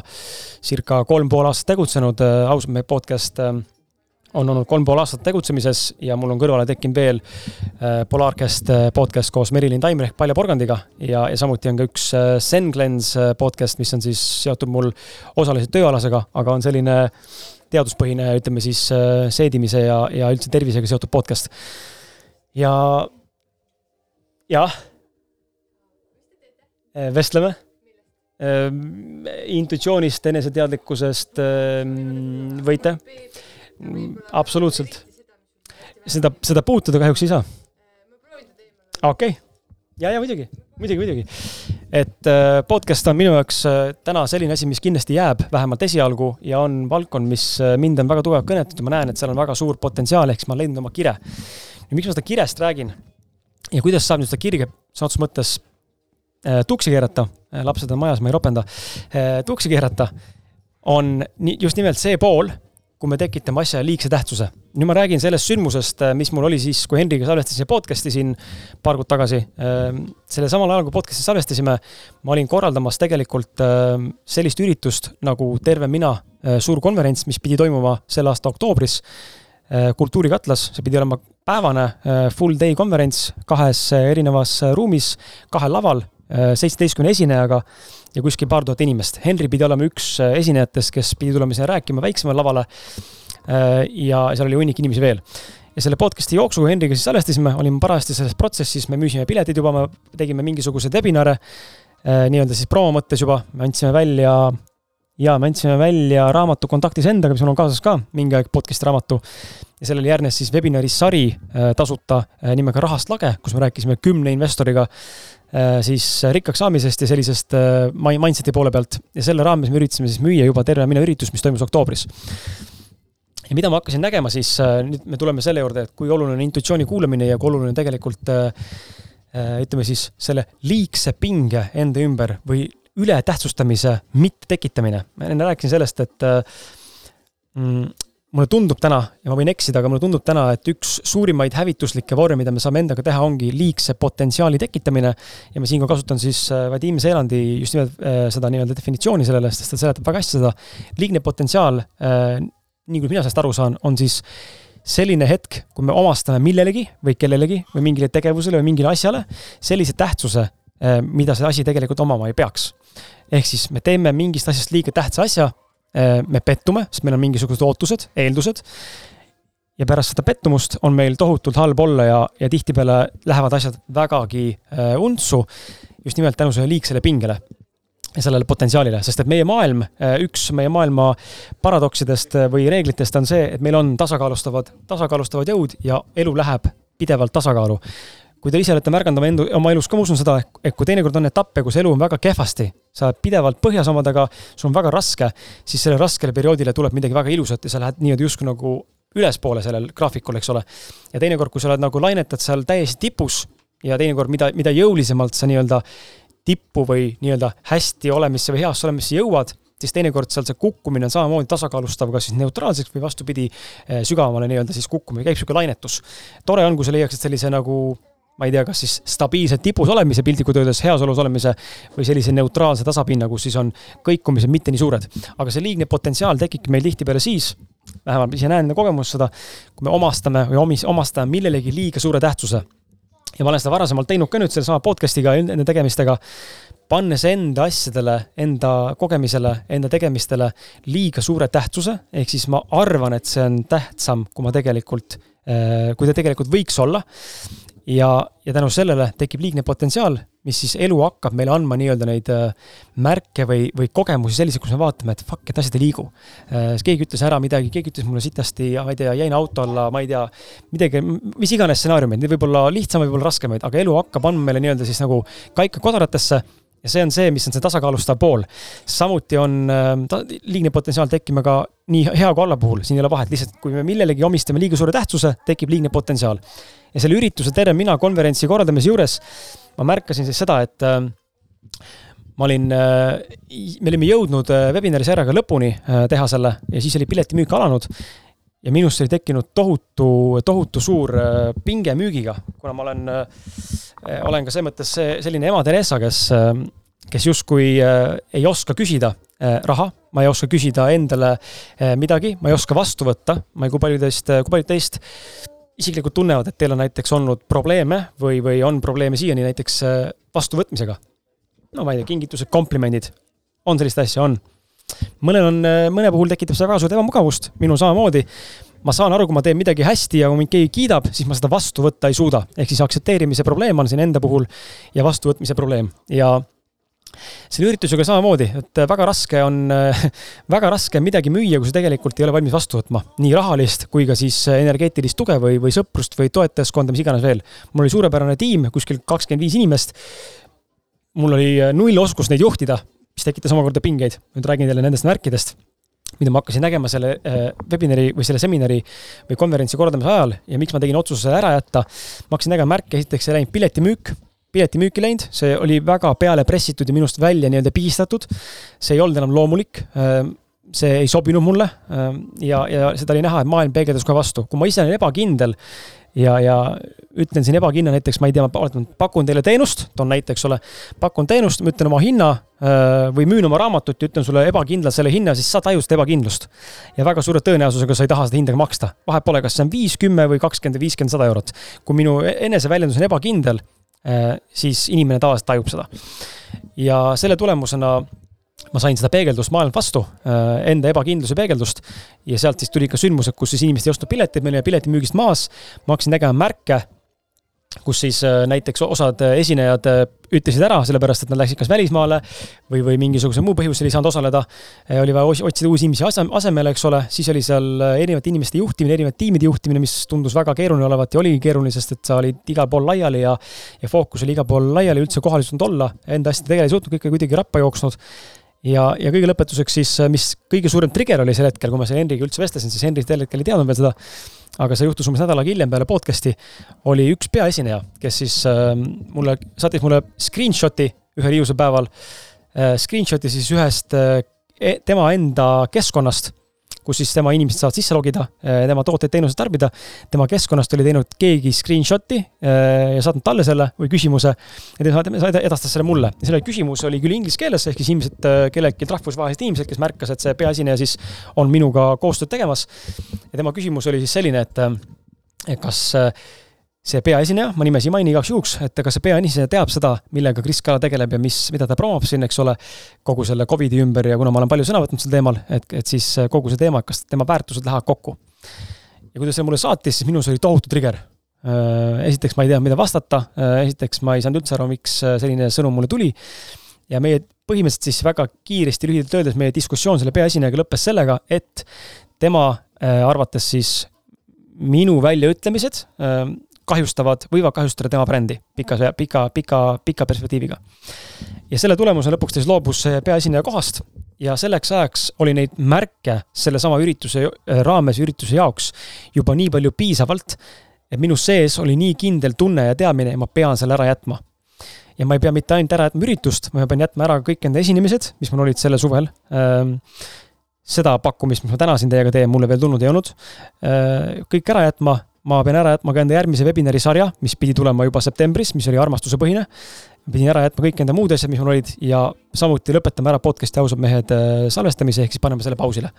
circa kolm pool aastat tegutsenud, ausalt, meie podcast äh, on olnud kolm pool aastat tegutsemises ja mul on kõrvale tekkinud veel äh, Polarcast äh, podcast koos Merilin Taimer ehk Palja Porgandiga ja, ja samuti on ka üks Zen-Cleanse podcast, mis on siis seotud mul osaliselt tööalasega, aga on selline teaduspõhine, ütleme siis seedimise ja, ja üldse tervisega seotud podcast. ja jah Äh, vestleme. Ähm, intuitsioonist, eneseteadlikkusest ähm, võite? absoluutselt. seda, seda puutuda kahjuks ei saa. okei okay., ja, ja muidugi, muidugi, muidugi. et äh, podcast on minu jaoks äh, täna selline asi, mis kindlasti jääb vähemalt esialgu ja on valdkond, mis mind on väga tugevalt kõnetatud ja ma näen, et seal on väga suur potentsiaal, ehk siis ma olen leidnud oma kire. ja miks ma seda kirest räägin ja kuidas saab nüüd seda kirge sõna otseses mõttes Äh, tuksi keerata, äh, lapsed on majas, ma ei ropenda, äh, tuksi keerata on just nimelt see pool, kui me tekitame asja liigse tähtsuse. nüüd ma räägin sellest sündmusest, mis mul oli siis, kui Henriga salvestasin podcast'i siin paar kuud tagasi. sellel samal ajal, kui podcast'i salvestasime, ma olin korraldamas tegelikult sellist üritust nagu Terve mina suur konverents, mis pidi toimuma selle aasta oktoobris kultuurikatlas, see pidi olema päevane full day konverents kahes erinevas ruumis, kahel laval Äh, seitsmeteistkümne esinejaga ja kuskil paar tuhat inimest. Henri pidi olema üks äh, esinejatest, kes pidi tulema sinna rääkima väiksemale lavale. Äh, ja seal oli hunnik inimesi veel. ja selle podcast'i jooksu Henriga siis salvestasime, olime parajasti selles protsessis, me müüsime piletid juba, me tegime mingisuguseid webinare, nii-öelda siis promo mõttes juba, me andsime välja ja me andsime välja raamatu Kontaktis endaga, mis mul on kaasas ka, mingi aeg podcast'i raamatu. Ja sellele järgnes siis webinari sari tasuta nimega Rahast lage, kus me rääkisime kümne investoriga Äh, siis rikkaks saamisest ja sellisest äh, mindset'i poole pealt ja selle raames me üritasime siis müüa juba terve minu üritust, mis toimus oktoobris. ja mida ma hakkasin nägema, siis äh, nüüd me tuleme selle juurde, et kui oluline on intuitsiooni kuulamine ja kui oluline tegelikult ütleme siis selle liigse pinge enda ümber või ületähtsustamise mitte tekitamine. ma enne rääkisin sellest, et mm, mulle tundub täna, ja ma võin eksida, aga mulle tundub täna, et üks suurimaid hävituslikke vorme, mida me saame endaga teha, ongi liigse potentsiaali tekitamine. ja ma siinkohal kasutan siis äh, Vadim Seelandi just nimelt äh, seda nii-öelda definitsiooni sellele, sest ta seletab väga hästi seda. liigne potentsiaal, äh, nii kui mina sellest aru saan, on siis selline hetk, kui me omastame millelegi või kellelegi või mingile tegevusele või mingile asjale sellise tähtsuse, mida see asi tegelikult omama ei peaks. ehk siis me teeme mingist asjast liiga tähtsa asja me pettume, sest meil on mingisugused ootused, eeldused. ja pärast seda pettumust on meil tohutult halb olla ja, ja tihtipeale lähevad asjad vägagi äh, untsu. just nimelt tänu sellele liigsele pingele ja sellele potentsiaalile, sest et meie maailm, äh, üks meie maailma paradoksidest äh, või reeglitest on see, et meil on tasakaalustavad, tasakaalustavad jõud ja elu läheb pidevalt tasakaalu. Kui te ise olete märganud oma endu, oma elus ka, ma usun seda, et kui teinekord on etappe, kus elu on väga kehvasti, sa oled pidevalt põhjas omadega, sul on väga raske, siis sellele raskele perioodile tuleb midagi väga ilusat ja sa lähed niimoodi justkui nagu ülespoole sellel graafikul, eks ole. ja teinekord, kui sa oled nagu lainetad seal täiesti tipus ja teinekord, mida, mida jõulisemalt sa nii-öelda tippu või nii-öelda hästi olemisse või heasse olemisse jõuad, siis teinekord seal see kukkumine on samamoodi tasakaalustav, kas siis neutraalseks või vastupidi, eh, sügavamale nii-öelda siis kukkumine, käib niisugune lainetus. tore on, kui sa leiaksid sellise nagu ma ei tea, kas siis stabiilse tipus olemise piltlikult öeldes, heas olus olemise või sellise neutraalse tasapinna, kus siis on kõikumised mitte nii suured. aga see liigne potentsiaal tekibki meil tihtipeale siis, vähemalt ise näen enda kogemust seda, kui me omastame või omis-, omastame millelegi liiga suure tähtsuse. ja ma olen seda varasemalt teinud ka nüüd sellesama podcast'iga, enda tegemistega, pannes enda asjadele, enda kogemisele, enda tegemistele liiga suure tähtsuse, ehk siis ma arvan, et see on tähtsam, kui ma tegelikult, äh, kui ta tegelikult võiks olla ja, ja tänu sellele tekib liigne potentsiaal, mis siis elu hakkab meile andma nii-öelda neid äh, märke või, või kogemusi selliseid, kus me vaatame, et fuck, et asjad ei liigu. Äh, keegi ütles ära midagi, keegi ütles mulle sitasti, ma ei tea, jäin auto alla, ma ei tea, midagi, mis iganes stsenaariumid, need võib olla lihtsamaid, võib olla raskemaid, aga elu hakkab andma meile nii-öelda siis nagu kaika kodaratesse ja see on see, mis on see tasakaalustav pool. samuti on äh, ta, liigne potentsiaal tekkima ka nii hea kui halva puhul, siin ei ole vahet, lihtsalt kui me millelegi omistame liiga suure tähtsuse, tekib liigne potentsiaal ja selle ürituse Tere mina konverentsi korraldamise juures ma märkasin siis seda, et äh, ma olin, äh, me olime jõudnud äh, webinari serjaga lõpuni teha selle ja siis oli piletimüük alanud. ja minust oli tekkinud tohutu, tohutu suur pinge müügiga, kuna ma olen, olen ka selles mõttes selline ema Theresa, kes, kes justkui ei oska küsida raha, ma ei oska küsida endale midagi, ma ei oska vastu võtta, ma ei, kui palju teist, kui paljud teist isiklikult tunnevad, et teil on näiteks olnud probleeme või, või on probleeme siiani näiteks äh, vastuvõtmisega? no ma ei tea, kingitused, komplimendid, on sellist asja, on. mõnel on, äh, mõne puhul tekitab see väga suurt ebamugavust, minul samamoodi. Ma saan aru, kui ma teen midagi hästi ja kui mind keegi kiidab, siis ma seda vastu võtta ei suuda. ehk siis aktsepteerimise probleem on siin enda puhul ja vastuvõtmise probleem ja selle üritusega samamoodi, et väga raske on, väga raske on midagi müüa, kui sa tegelikult ei ole valmis vastu võtma. nii rahalist kui ka siis energeetilist tuge või, või sõprust või toetajaskonda, mis iganes veel. mul oli suurepärane tiim, kuskil kakskümmend viis inimest. mul oli null oskust neid juhtida, mis tekitas omakorda pingeid. nüüd räägin teile nendest märkidest mida ma hakkasin nägema selle äh, webinari või selle seminari või konverentsi korraldamise ajal ja miks ma tegin otsuse ära jätta. ma hakkasin nägema märke, esiteks ei läinud piletimüük piletimüüki läinud, see oli väga peale pressitud ja minust välja nii-öelda pigistatud. see ei olnud enam loomulik. Ähm, see ei sobinud mulle ähm, ja, ja seda oli näha, et maailm peegeldas kohe vastu. kui ma ise olin ebakindel ja, ja ütlen siin ebakindla näiteks, ma ei tea, ma pakun teile teenust, toon näite, eks ole. pakun teenust, ma ütlen oma hinna äh, või müün oma raamatut ja ütlen sulle ebakindlalt selle hinna, siis sa tajud seda ebakindlust. ja väga suure tõenäosusega sa ei taha seda hinda maksta. vahet pole, kas see on viis, kümme või kakskümmend viiskümmend, sada eurot. kui minu eneseväljendus on ebakindel Äh, siis inimene tavaliselt tajub seda. ja selle tulemusena ma sain seda peegeldust maailmalt vastu, äh, enda ebakindluse peegeldust. Ja sealt siis tuli ka sündmused, kus siis inimesed ei ostnud pileteid, me olime piletimüügist maas, ma hakkasin nägema märke kus siis äh, näiteks osad äh, esinejad ütlesid ära, sellepärast et nad läksid kas välismaale või, või mingisugusel muul põhjusel ei saanud osaleda. oli vaja otsida uusi inimesi asemele, eks ole, siis oli seal erinevate inimeste juhtimine, erinevate tiimide juhtimine, mis tundus väga keeruline olevat ja oligi keeruline, sest et sa olid igal pool laiali ja ja fookus oli igal pool laiali, üldse kohal ei suutnud olla, enda asjadega tegele ei suutnud, kõik oli kuidagi rappa jooksnud ja, ja kõige lõpetuseks siis, mis kõige suurem trigger oli sel hetkel, kui ma selle Henriga üldse vestlesin, siis Henri sel hetkel ei teadnud veel seda, aga see juhtus umbes nädal aega hiljem peale podcast'i, oli üks peaesineja, kes siis äh, mulle, saatis mulle screenshot'i ühel ilusapäeval äh,, screenshot'i siis ühest äh, e-, tema enda keskkonnast kus siis tema inimesed saavad sisse logida, eh, tema tooteid-teenuseid tarbida. tema keskkonnast oli teinud keegi screenshot'i eh, ja saatnud talle selle või küsimuse ja tema edastas selle mulle. selle küsimus oli küll inglise keeles, ehk siis inimesed, eh, kelleltki rahvusvahelised inimesed, kes märkas, et see peaesineja siis on minuga koostööd tegemas. ja tema küsimus oli siis selline, et kas see peaesineja, ma nimesi ei maini igaks juhuks, et kas see peaesineja teab seda, millega Kris Kala tegeleb ja mis, mida ta promob siin, eks ole, kogu selle Covidi ümber ja kuna ma olen palju sõna võtnud sel teemal, et, et siis kogu see teema, kas tema väärtused lähevad kokku. ja kui ta selle mulle saatis, siis minus oli tohutu trigger. esiteks ma ei teadnud, mida vastata, esiteks ma ei saanud üldse aru, miks selline sõnum mulle tuli. ja meie põhimõtteliselt siis väga kiiresti, lühidalt öeldes, meie diskussioon selle peaesinejaga lõppes sellega, et tema arvates siis minu väljaütlemised kahjustavad, võivad kahjustada tema brändi pika, pika, pika, pika perspektiiviga. ja selle tulemusena lõpuks ta siis loobus peaesineja kohast ja selleks ajaks oli neid märke sellesama ürituse raames, ürituse jaoks juba nii palju piisavalt, et minu sees oli nii kindel tunne ja teadmine, et ma pean selle ära jätma. ja ma ei pea mitte ainult ära jätma üritust, ma pean jätma ära kõik enda esinemised, mis mul olid sellel suvel ähm, seda pakkumist, mis ma täna siin teiega teen, mulle veel tulnud ei olnud. Äh, kõik ära jätma, ma pean ära jätma ka enda järgmise webinari sarja, mis pidi tulema juba septembris, mis oli armastusepõhine. pidin ära jätma kõik enda muud asjad, mis mul olid ja samuti lõpetame ära podcast'i ausad mehed äh, salvestamise, ehk siis paneme selle pausile.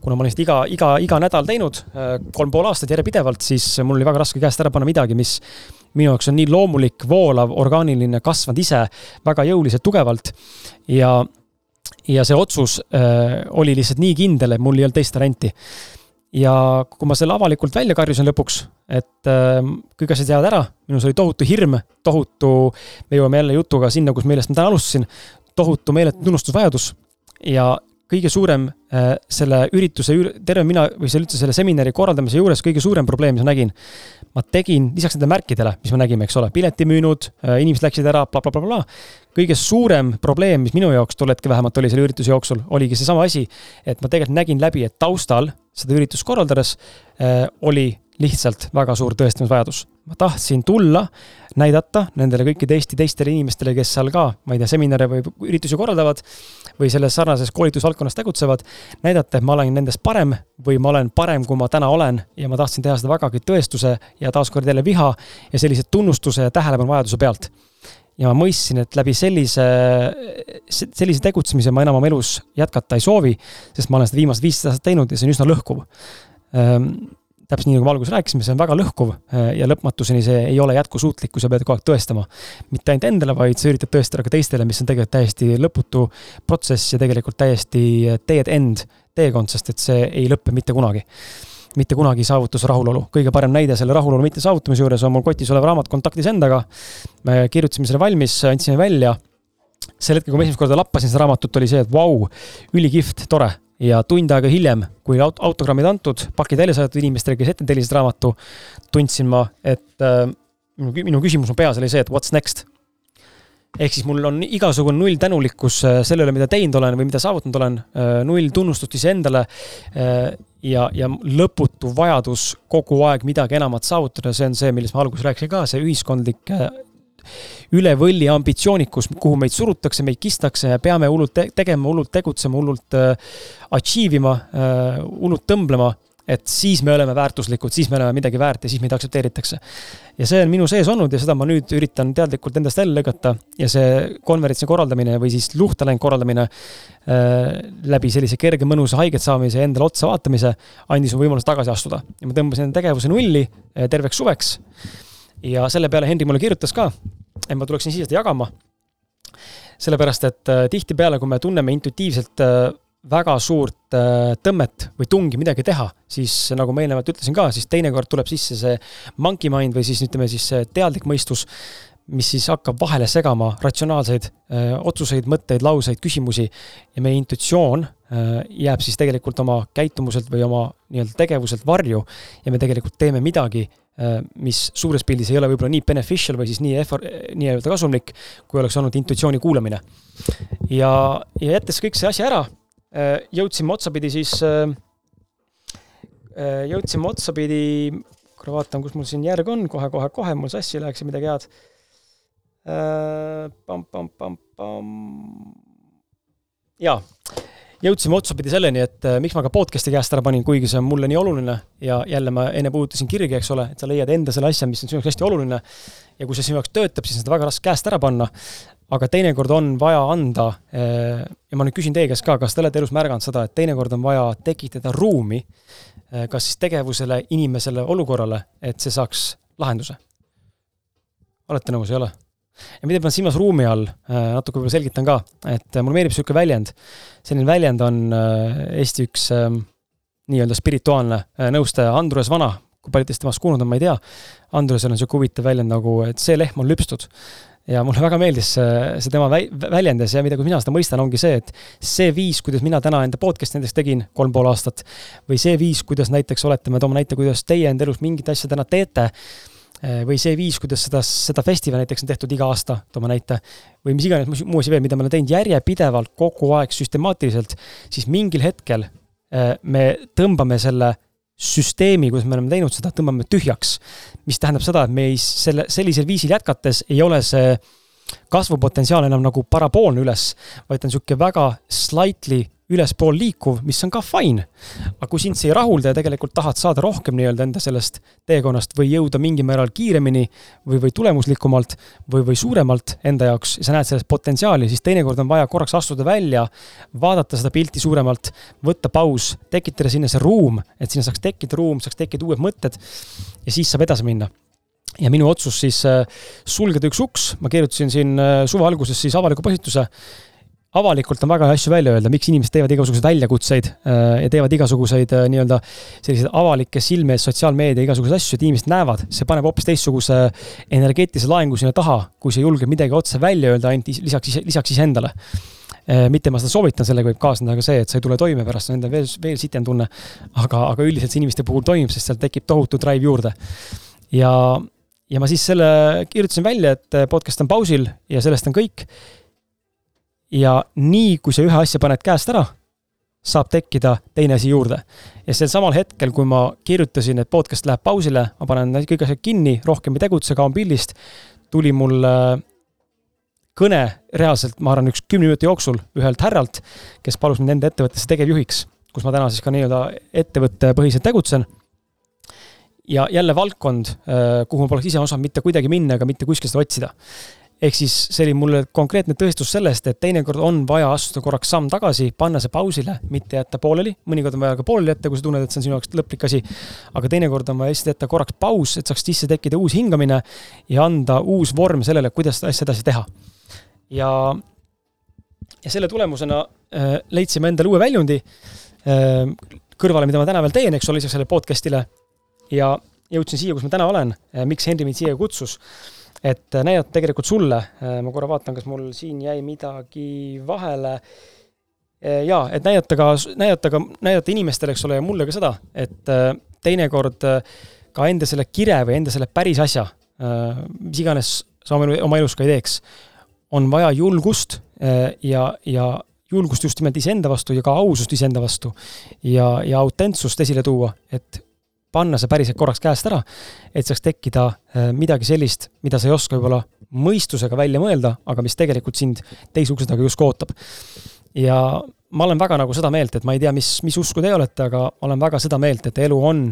kuna ma olen seda iga, iga, iga nädal teinud, äh, kolm pool aastat järjepidevalt, siis mul oli väga raske käest ära panna midagi, mis minu jaoks on nii loomulik, voolav, orgaaniline, kasvanud ise väga jõuliselt, tugevalt ja ja see otsus äh, oli lihtsalt nii kindel, et mul ei olnud teist varianti. Ja kui ma selle avalikult välja karjusin lõpuks, et äh, kõik asjad jäävad ära, minus oli tohutu hirm, tohutu, me jõuame jälle jutuga sinna, kus, millest ma täna alustasin, tohutu meeletu tunnustusvajadus ja kõige suurem äh, selle ürituse, terve mina või selle üldse selle seminari korraldamise juures kõige suurem probleem, mis ma nägin, ma tegin lisaks nendele märkidele, mis me nägime, eks ole, pileti müünud, äh, inimesed läksid ära bla, bla, blablabla. kõige suurem probleem, mis minu jaoks tol hetkel vähemalt oli selle ürituse jooksul, oligi seesama asi, et ma tegelikult nägin läbi, et taustal seda üritust korraldades äh, oli lihtsalt väga suur tõestamisvajadus. ma tahtsin tulla, näidata nendele kõikide Eesti teistele inimestele, kes seal ka, ma ei tea, seminare või üritusi korraldavad või selles sarnases koolitusvaldkonnas tegutsevad, näidata, et ma olen nendest parem või ma olen parem, kui ma täna olen ja ma tahtsin teha seda vägagi tõestuse ja taaskord jälle viha ja sellise tunnustuse ja tähelepanu vajaduse pealt ja ma mõistsin, et läbi sellise, sellise tegutsemise ma enam oma elus jätkata ei soovi, sest ma olen seda viimased viisteist aastat teinud ja see on üsna lõhkuv ehm, täpselt nii, nagu me alguses rääkisime, see on väga lõhkuv äh, ja lõpmatuseni see ei ole jätkusuutlik, kui sa pead kogu aeg tõestama. mitte ainult endale, vaid sa üritad tõestada ka teistele, mis on tegelikult täiesti lõputu protsess ja tegelikult täiesti dead end teekond, sest et see ei lõppe mitte kunagi mitte kunagi ei saavuta see rahulolu. kõige parem näide selle rahulolu mitte saavutamise juures on mul kotis olev raamat Kontaktis endaga. me kirjutasime selle valmis, andsime välja. sel hetkel, kui ma esimest korda lappasin seda raamatut, oli see, et vau ülikihvt, tore ja tund aega hiljem, kui aut-, autogrammid antud, pakid välja saadetud inimestele, kes ette tellisid raamatu, tundsin ma, et äh, minu, minu küsimus mu peas oli see, et what's next? ehk siis mul on igasugune null tänulikkus äh, selle üle, mida teinud olen või mida saavutanud olen, äh, null tunnustust iseendale äh, ja, ja lõputu vajadus kogu aeg midagi enamat saavutada, see on see, millest ma alguses rääkisin ka, see ühiskondlik üle võlli ambitsioonikus, kuhu meid surutakse, meid kistakse ja peame hullult te tegema, hullult tegutsema, hullult äh, achieve ima äh,, hullult tõmblema, et siis me oleme väärtuslikud, siis me oleme midagi väärt ja siis meid aktsepteeritakse. ja see on minu sees olnud ja seda ma nüüd üritan teadlikult endast välja lõigata ja see konverentsi korraldamine või siis luhtaläinud korraldamine äh, läbi sellise kerge mõnusa haiget saamise ja endale otsa vaatamise andis mu võimaluse tagasi astuda ja ma tõmbasin enda tegevuse nulli äh, terveks suveks ja selle peale Henri mulle kirjutas ka, et ma tuleksin siia seda jagama. sellepärast, et äh, tihtipeale, kui me tunneme intuitiivselt äh, väga suurt äh, tõmmet või tungi midagi teha, siis nagu ma eelnevalt ütlesin ka, siis teinekord tuleb sisse see monkey mind või siis ütleme siis teadlik mõistus, mis siis hakkab vahele segama ratsionaalseid öö, otsuseid, mõtteid, lauseid, küsimusi ja meie intuitsioon öö, jääb siis tegelikult oma käitumuselt või oma nii-öelda tegevuselt varju ja me tegelikult teeme midagi, Äh, mis suures pildis ei ole võib-olla nii beneficial või siis nii effort, nii-öelda kasumlik, kui oleks olnud intuitsiooni kuulamine. ja, ja jättes kõik see asi ära, äh, jõudsime otsapidi siis, äh, jõudsime otsapidi, korra vaatan, kus mul siin järg on kohe, kohe, kohe mul sassi läheks ja midagi head. Jaa jõudsime otsapidi selleni, et äh, miks ma ka podcast'i käest ära panin, kuigi see on mulle nii oluline ja jälle ma enne puudutasin kirgi, eks ole, et sa leiad enda selle asja, mis on sinu jaoks hästi oluline. ja kui see sinu jaoks töötab, siis on seda väga raske käest ära panna. Aga teinekord on vaja anda äh, ja ma nüüd küsin teie käest ka, kas te olete elus märganud seda, et teinekord on vaja tekitada ruumi, äh, kas siis tegevusele, inimesele, olukorrale, et see saaks lahenduse? olete nõus, ei ole? ja mida pean silmas ruumi all, äh, natuke võib-olla selgitan ka, et mulle meeldib niisugune väljend. selline väljend on Eesti üks nii-öelda spirituaalne nõustaja Andrus Vana, kui paljud teist temast kuulnud on, ma ei tea. Andrusel on niisugune huvitav väljend nagu, et see lehm on lüpstud ja mulle väga meeldis see, see tema väljendas ja mida, kui mina seda mõistan, ongi see, et see viis, kuidas mina täna enda podcast'i näiteks tegin kolm pool aastat, või see viis, kuidas näiteks olete, me toome näite, kuidas teie enda elus mingit asja täna teete, eh, või see viis, kuidas seda, seda festivali näiteks on tehtud iga aasta, toome näite, või mis iganes muu asi veel, mida me oleme teinud järjepidevalt, kogu aeg, süstemaatiliselt, siis mingil hetkel eh, me tõmbame selle süsteemi, kuidas me oleme teinud seda, tõmbame tühjaks. mis tähendab seda, et me ei, selle, sellisel viisil jätkates ei ole see kasvupotentsiaal enam nagu paraboolne üles, vaid ta on niisugune väga slightly ülespool liikuv, mis on ka fine. aga kui sind see ei rahulda ja tegelikult tahad saada rohkem nii-öelda enda sellest teekonnast või jõuda mingil määral kiiremini või, või tulemuslikumalt või, või suuremalt enda jaoks ja sa näed selles potentsiaali, siis teinekord on vaja korraks astuda välja, vaadata seda pilti suuremalt, võtta paus, tekitada sinna see ruum, et sinna saaks tekkida ruum, saaks tekkida uued mõtted ja siis saab edasi minna. Ja minu otsus siis äh, sulgeda üks uks, ma kirjutasin siin äh, suve alguses siis avaliku postituse avalikult on väga hea asju välja öelda, miks inimesed teevad igasuguseid väljakutseid äh, ja teevad igasuguseid äh, nii-öelda selliseid avalikke silme ees sotsiaalmeedia igasuguseid asju, et inimesed näevad, see paneb hoopis teistsuguse energeetilise laengu sinna taha, kui sa julged midagi otse välja öelda ainult lisaks, lisaks iseendale. Äh, mitte ma seda soovitan, sellega võib kaasneda ka see, et sa ei tule toime pärast, endal veel, veel sitem tunne. aga, aga üldiselt see inimeste puhul toimib, sest sealt tekib tohutu drive juurde. ja, ja ma siis selle kirjutasin välja, et podcast on pausil ja sellest on kõik ja nii, kui sa ühe asja paned käest ära, saab tekkida teine asi juurde. ja sel samal hetkel, kui ma kirjutasin, et podcast läheb pausile, ma panen kõik asjad kinni, rohkem ei tegutse, kaon pildist, tuli mul äh, kõne reaalselt, ma arvan, üks kümne minuti jooksul ühelt härralt, kes palus mind enda ettevõttesse tegevjuhiks, kus ma täna siis ka nii-öelda ettevõttepõhiselt tegutsen. ja jälle valdkond, äh, kuhu ma poleks ise osanud mitte kuidagi minna ega mitte kuskilt otsida ehk siis see oli mulle konkreetne tõestus sellest, et teinekord on vaja astuda korraks samm tagasi, panna see pausile, mitte jätta pooleli, mõnikord on vaja ka pooleli jätta, kui sa tunned, et see on sinu jaoks lõplik asi. aga teinekord on vaja lihtsalt jätta korraks paus, et saaks sisse tekkida uus hingamine ja anda uus vorm sellele, kuidas seda asja edasi teha. ja, ja selle tulemusena äh, leidsime endale uue väljundi äh, kõrvale, mida ma täna veel teen, eks ole, lisaks sellele podcast'ile. ja jõudsin siia, kus ma täna olen, äh, miks Henri mind siia kutsus et äh, näidata tegelikult sulle, äh, ma korra vaatan, kas mul siin jäi midagi vahele. Äh, jaa, et näidata ka, näidata ka, näidata inimestele, eks ole, ja mulle ka seda, et teinekord ka enda selle kire või enda selle päris asja, mis iganes sa oma, elus ka ei teeks, on vaja julgust ja, ja julgust just nimelt iseenda vastu ja ka ausust iseenda vastu ja, ja autentsust esile tuua, et panna see päriselt korraks käest ära, et saaks tekkida äh, midagi sellist, mida sa ei oska võib-olla mõistusega välja mõelda, aga mis tegelikult sind teise ukse taga justkui ootab. ja ma olen väga nagu seda meelt, et ma ei tea, mis, mis usku te olete, aga ma olen väga seda meelt, et elu on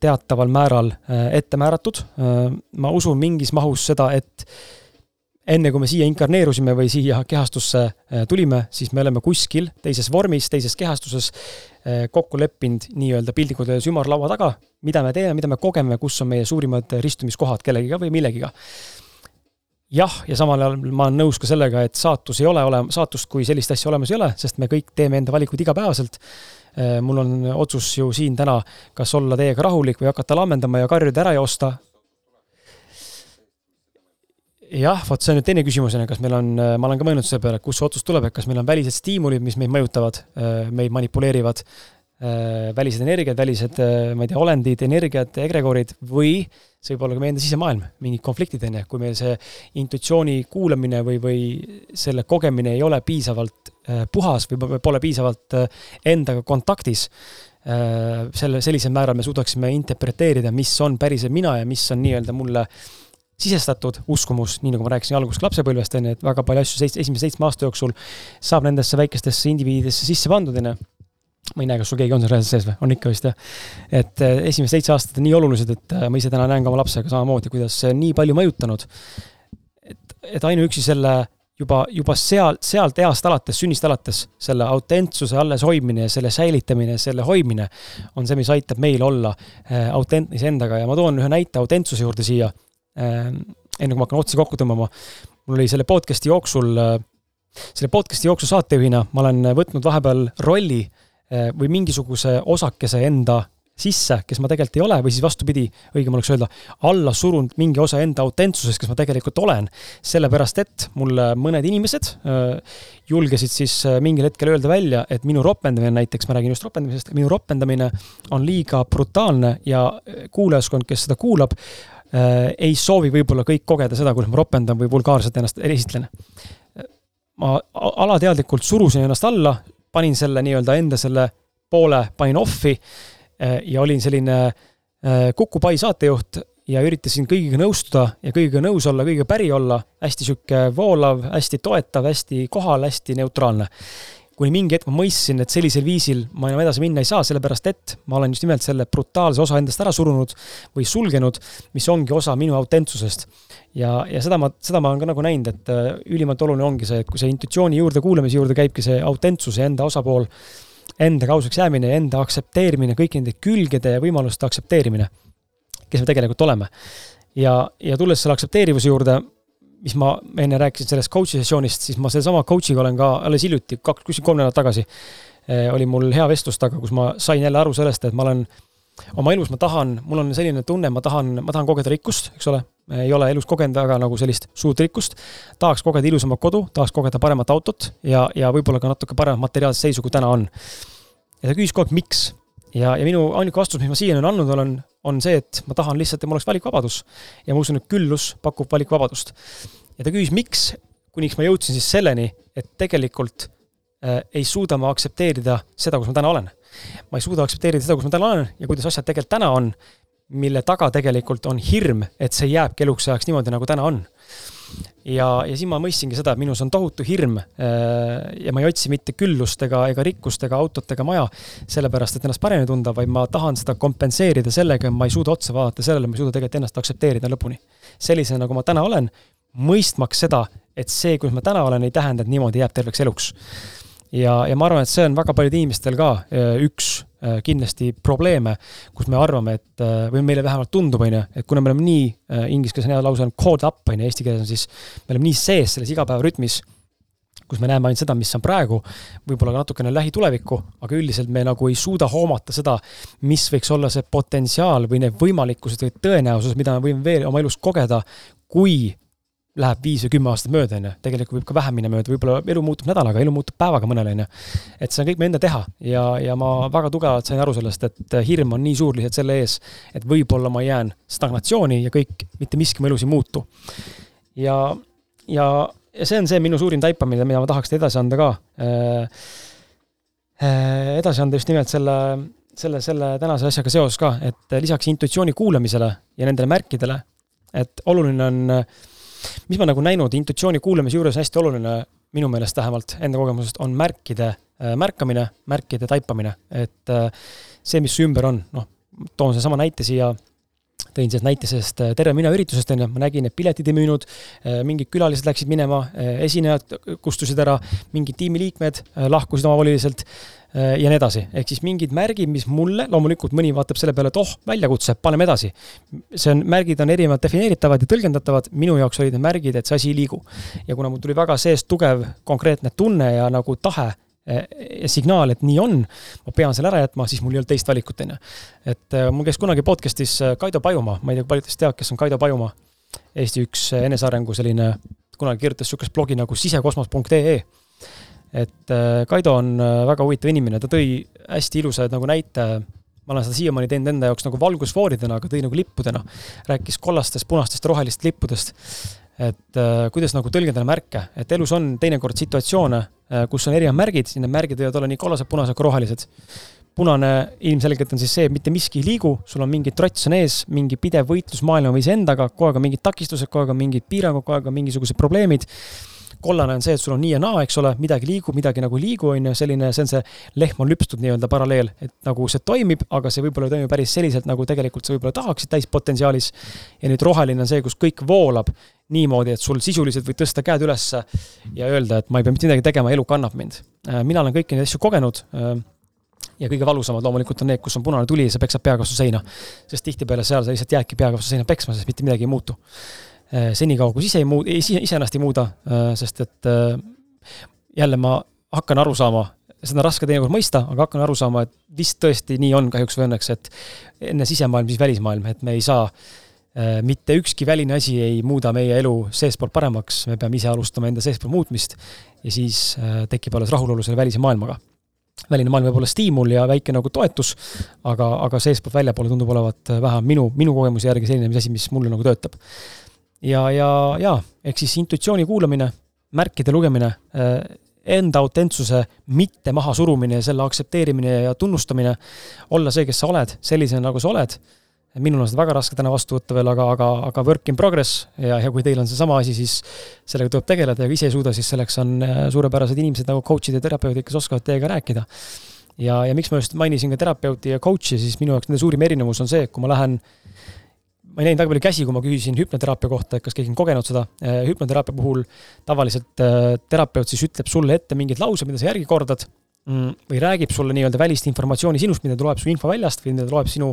teataval määral äh, ette määratud. Äh, ma usun mingis mahus seda, et enne kui me siia inkarneerusime või siia kehastusse äh, tulime, siis me oleme kuskil teises vormis, teises kehastuses äh, kokku leppinud nii-öelda piltlikult öeldes ümarlaua taga, mida me teeme, mida me kogeme, kus on meie suurimad ristumiskohad kellegiga või millegiga. jah, ja samal ajal ma olen nõus ka sellega, et saatus ei ole olema, saatust kui sellist asja olemas ei ole, sest me kõik teeme enda valikuid igapäevaselt äh, mul on otsus ju siin täna, kas olla teiega rahulik või hakata lammendama ja karjuda ära joosta jah, vot see on nüüd teine küsimus, on ju, kas meil on, äh, ma olen ka mõelnud selle peale, kust see otsus tuleb, et kas meil on välised stiimulid, mis meid mõjutavad, äh, meid manipuleerivad, äh, välised energiad, välised, ma ei tea, olendid, energiad, egregorid või see võib olla ka meie enda sisemaailm, mingid konfliktid, on ju, kui meil see intuitsiooni kuulamine või, või selle kogemine ei ole piisavalt puhas või pole piisavalt endaga kontaktis, selle, sellisel määral me suudaksime interpreteerida, mis on päriselt mina ja mis on nii-öelda mulle äh, sisestatud uskumus, nii nagu ma rääkisin alguses lapsepõlvest, on ju, et väga palju asju seits-, esimese seitsme aasta jooksul saab nendesse väikestesse indiviididesse sisse pandud, on ju. ma ei näe, kas sul keegi on seal reaalselt sees või, on ikka vist jah. et äh, esimesed seitse aastat on nii olulised, et äh, ma ise täna näen ka oma lapsega samamoodi, kuidas see on nii palju mõjutanud. et, et ainuüksi selle juba, juba seal, sealt east alates, sünnist alates, selle autentsuse alles hoidmine ja selle säilitamine, selle hoidmine on see, mis aitab meil olla äh, autentne iseendaga ja ma toon ühe näite autentsuse juurde siia enne kui ma hakkan otsi kokku tõmbama, mul oli selle podcast'i jooksul, äh, selle podcast'i jooksul saatejuhina ma olen võtnud vahepeal rolli või mingisuguse osakese enda sisse, kes ma tegelikult ei ole, või siis vastupidi, õigem oleks öelda, alla surunud mingi osa enda autentsusest, kes ma tegelikult olen. sellepärast, et mulle mõned inimesed äh, julgesid siis äh, mingil hetkel öelda välja, et minu ropendamine näiteks, ma räägin just ropendamisest, minu ropendamine on liiga brutaalne ja äh, kuulajaskond, kes seda kuulab, ei soovi võib-olla kõik kogeda seda, kuidas ma ropendan või vulgaarselt ennast esitlen. ma alateadlikult surusin ennast alla, panin selle nii-öelda enda selle poole, panin off'i Äh, ja olin selline äh, Kuku Pai saatejuht ja üritasin kõigiga nõustuda ja kõigiga nõus olla, kõigiga päri olla, hästi sihuke voolav, hästi toetav, hästi kohal, hästi neutraalne. Kuni mingi hetk ma mõistsin, et sellisel viisil ma enam edasi minna ei saa, sellepärast et ma olen just nimelt selle brutaalse osa endast ära surunud või sulgenud, mis ongi osa minu autentsusest. ja, ja seda ma, seda ma olen ka nagu näinud, et äh, ülimalt oluline ongi see, et kui see intuitsiooni juurde, kuulamise juurde käibki see autentsuse enda osapool endaga ausaks jäämine, enda aktsepteerimine, kõigi nende külgede ja võimaluste aktsepteerimine, kes me tegelikult oleme. ja, ja tulles selle aktsepteerivuse juurde, mis ma enne rääkisin sellest coach'i sessioonist, siis ma sellesama coach'iga olen ka alles hiljuti, kaks, kuskil kolm nädalat tagasi, eh, oli mul hea vestlus taga, kus ma sain jälle aru sellest, et ma olen oma elus ma tahan, mul on selline tunne, ma tahan, ma tahan kogeda rikkust, eks ole, ei ole elus kogenud väga nagu sellist suurt rikkust. tahaks kogeda ilusamat kodu, tahaks kogeda paremat autot ja, ja võib-olla ka natuke paremat materiaalset seisu, kui täna on. ja ta küsis kogu aeg, miks. ja, ja minu ainuke vastus, mis ma siiani olen andnud olen, on see, et ma tahan lihtsalt, et mul oleks valikuvabadus. ja ma usun, et küllus pakub valikuvabadust. ja ta küsis, miks, kuniks ma jõudsin siis selleni, et tegelikult äh, ei suuda ma aktsepteerida seda, kus ma täna olen ma ei suuda aktsepteerida seda, kus ma täna olen ja kuidas asjad tegelikult täna on, mille taga tegelikult on hirm, et see jääbki eluks ajaks niimoodi, nagu täna on. Ja, ja siis ma mõistsingi seda, et minus on tohutu hirm äh, ja ma ei otsi mitte küllust ega, ega rikkust ega autot ega maja, sellepärast et ennast paremini tunda, vaid ma tahan seda kompenseerida sellega, ma ei suuda otsa vaadata sellele, ma ei suuda tegelikult ennast aktsepteerida lõpuni. sellisena, nagu ma täna olen, mõistmaks seda, et see, kus ma täna olen, ei tähenda, et niimoodi jääb terveks eluks ja, ja ma arvan, et see on väga paljudel inimestel ka äh, üks äh, kindlasti probleeme, kus me arvame, et äh, või meile vähemalt tundub, on ju, et kuna me oleme nii, inglise keeles on hea lause on caught up, on ju, eesti keeles on siis, me oleme nii sees selles igapäevarütmis, kus me näeme ainult seda, mis on praegu, võib-olla ka natukene lähitulevikku, aga üldiselt me nagu ei suuda hoomata seda, mis võiks olla see potentsiaal või need võimalikkused või tõenäosus, mida me võime veel oma elus kogeda, kui läheb viis või kümme aastat mööda, on ju, tegelikult võib ka vähem minna mööda, võib-olla elu muutub nädalaga, elu muutub päevaga mõnel, on ju. et see on kõik meie enda teha ja, ja ma väga tugevalt sain aru sellest, et hirm on nii suur lihtsalt selle ees, et võib-olla ma jään stagnatsiooni ja kõik, mitte miski mu elus ei muutu. ja, ja, ja see on see minu suurim taipamine, mida ma tahaks edasi anda ka äh,. Äh, edasi anda just nimelt selle, selle, selle tänase asjaga seoses ka, et lisaks intuitsiooni kuulamisele ja nendele märkidele, et oluline on äh, mis ma nagu näinud intuitsiooni kuulamise juures hästi oluline, minu meelest vähemalt enda kogemusest, on märkide äh, märkamine, märkide taipamine, et äh, see, mis su ümber on, noh, toon seesama näite siia tõin sellest näite sellest äh, Terve mina üritusest, on ju, ma nägin, et piletid ei müünud, mingid külalised läksid minema, esinejad kustusid ära, mingid tiimiliikmed lahkusid omavoliliselt ja nii edasi, ehk siis mingid märgid, mis mulle, loomulikult mõni vaatab selle peale, et oh, väljakutse, paneme edasi. see on, märgid on erinevalt defineeritavad ja tõlgendatavad, minu jaoks olid need märgid, et see asi ei liigu. ja kuna mul tuli väga seest tugev konkreetne tunne ja nagu tahe äh, ja signaal, et nii on, ma pean selle ära jätma, siis mul ei olnud teist valikut, on ju. et äh, mul käis kunagi podcast'is Kaido Pajumaa, ma ei tea, paljud teist teavad, kes on Kaido Pajumaa, Eesti üks enesearengu selline, kunagi kirjutas niisugust blogi nagu sisekosmos.ee et äh, Kaido on äh, väga huvitav inimene, ta tõi hästi ilusa nagu näite, ma olen seda siiamaani teinud enda jaoks nagu valgusfooridena, aga tõi nagu lippudena. rääkis kollastest, punastest, rohelist lippudest. et äh, kuidas nagu tõlgendada märke, et elus on teinekord situatsioone, kus on erinevad märgid, siis need märgid võivad olla nii kollased, punased kui rohelised. punane ilmselgelt on siis see, et mitte miski ei liigu, sul on mingi trots on ees, mingi pidev võitlus maailma või iseendaga, kogu aeg on mingid takistused, kogu aeg on mingid piirangud, kogu aeg on mingisugused probleemid kollane on see, et sul on nii ja naa, eks ole, midagi liigub, midagi nagu ei liigu, on ju, selline, see on see lehm on lüpstud nii-öelda paralleel, et nagu see toimib, aga see võib-olla ei toimi päris selliselt, nagu tegelikult sa võib-olla tahaksid täispotentsiaalis. ja nüüd roheline on see, kus kõik voolab niimoodi, et sul sisuliselt võid tõsta käed ülesse ja öelda, et ma ei pea mitte midagi tegema, elu kannab mind. Äh, mina olen kõiki neid asju kogenud äh, ja kõige valusamad loomulikult on need, kus on punane tuli ja sa peksad peaga vastu seina. sest tihtipeale seal sa lihtsalt jäädki peaga vastu seina peksma, sest mitte midagi ei muutu senikaua, kui ise ei muu-, ise, iseennast ei muuda, äh, sest et äh, jälle ma hakkan aru saama seda on raske teinekord mõista, aga hakkan aru saama, et vist tõesti nii on kahjuks või õnneks, et enne sisemaailm, siis välismaailm, et me ei saa äh, mitte ükski väline asi ei muuda meie elu seestpoolt paremaks, me peame ise alustama enda seestpoolt muutmist ja siis äh, tekib alles rahulolu selle välise maailmaga. väline maailm võib olla stiimul ja väike nagu toetus, aga, aga seestpoolt väljapoole tundub olevat vähe minu, minu kogemuse järgi selline asi, mis mulle nagu töötab. Ja, ja, ja ehk siis intuitsiooni kuulamine, märkide lugemine enda autentsuse mitte mahasurumine ja selle aktsepteerimine ja tunnustamine, olla see, kes sa oled, sellisena, nagu sa oled. minul on seda väga raske täna vastu võtta veel, aga, aga, aga work in progress ja, ja kui teil on seesama asi, siis sellega tuleb tegeleda ja kui ise ei suuda, siis selleks on äh, suurepärased inimesed nagu coach'id ja terapeudid, kes oskavad teiega rääkida. ja, ja miks ma just mainisin ka terapeuti ja coach'i, siis minu jaoks nende suurim erinevus on see, et kui ma lähen ma ei näinud väga palju käsi, kui ma küsisin hüpnoteraapia kohta, et kas keegi on kogenud seda. Äh, hüpnoteraapia puhul tavaliselt äh, terapeut siis ütleb sulle ette mingid laused, mida sa järgi kordad mm, või räägib sulle nii-öelda välist informatsiooni sinust, mida ta loeb su infoväljast või mida ta loeb sinu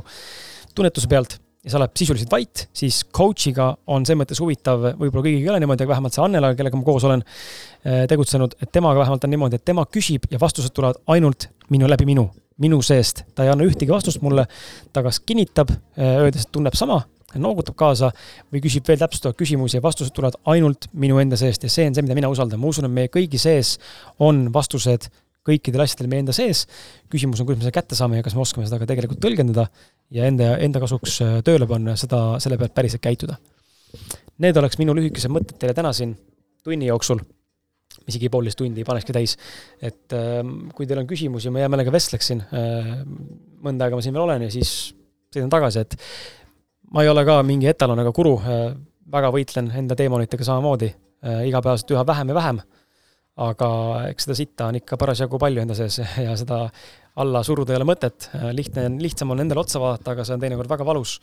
tunnetuse pealt ja sa oled sisuliselt vait, siis coach'iga on selles mõttes huvitav, võib-olla kõigiga ei ole niimoodi, aga vähemalt see Annela, kellega ma koos olen äh, tegutsenud, et temaga vähemalt on niimoodi, et tema küsib ja vastused tulevad ainult minu, läbi minu, minu seest. ta ei anna ühtegi vastust mulle, ta kas kinnitab, öeldes, et tunneb sama noogutab kaasa või küsib veel täpsustavaid küsimusi ja vastused tulevad ainult minu enda seest ja see on see, mida mina usaldan, ma usun, et meie kõigi sees on vastused kõikidele asjadele meie enda sees. küsimus on, kuidas me seda kätte saame ja kas me oskame seda ka tegelikult tõlgendada ja enda, enda kasuks äh, tööle panna ja seda, selle pealt päriselt käituda. Need oleks minu lühikesed mõtted teile täna siin tunni jooksul isegi poolteist tundi ei panekski täis. et äh, kui teil on küsimusi, ma hea meelega vestleksin äh,, mõnda aega ma siin veel olen ja siis sõidan tagasi, et ma ei ole ka mingi etalon ega guru, äh, väga võitlen enda teemonitega samamoodi, äh, igapäevaselt üha vähem ja vähem. aga eks seda sitta on ikka parasjagu palju enda sees ja seda alla suruda ei ole mõtet, äh, lihtne, lihtsam on endale otsa vaadata, aga see on teinekord väga valus.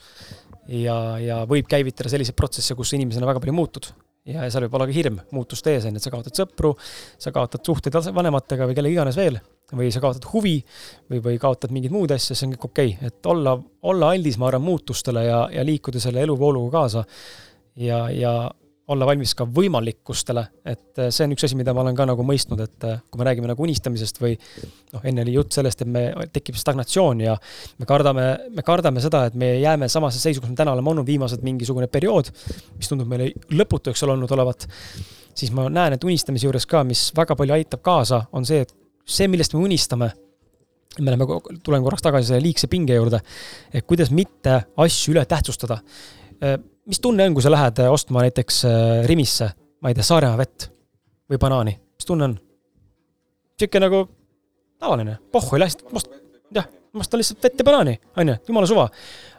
ja, ja võib käivitada selliseid protsesse, kus inimesena väga palju muutud. Ja, seal võib olla ka hirm muutuste ees, on ju, et sa kaotad sõpru, sa kaotad suhteid vanematega või kellega iganes veel või sa kaotad huvi või, või kaotad mingeid muid asju, see on kõik okei okay., et olla, olla aldis, ma arvan, muutustele ja, ja liikuda selle eluvooluga kaasa. ja, ja olla valmis ka võimalikkustele, et äh, see on üks asi, mida ma olen ka nagu mõistnud, et äh, kui me räägime nagu unistamisest või noh, enne oli jutt sellest, et me, tekib stagnatsioon ja me kardame, me kardame seda, et me jääme samasse seisu, kus me täna oleme olnud viimased mingisugune periood, mis tundub meile lõputu, eks ole, olnud olevat, siis ma näen, et unistamise juures ka, mis väga palju aitab kaasa, on see, et see, millest me unistame, me läheme, tulen korraks tagasi selle liigse pinge juurde, et kuidas mitte asju üle tähtsustada. Äh, mis tunne on, kui sa lähed ostma näiteks äh, Rimisse, ma ei tea, Saaremaa vett või banaani, mis tunne on? sihuke nagu tavaline, pohhu ei lähe, jah, ma ostan lihtsalt vett ja banaani, on ju, jumala suva.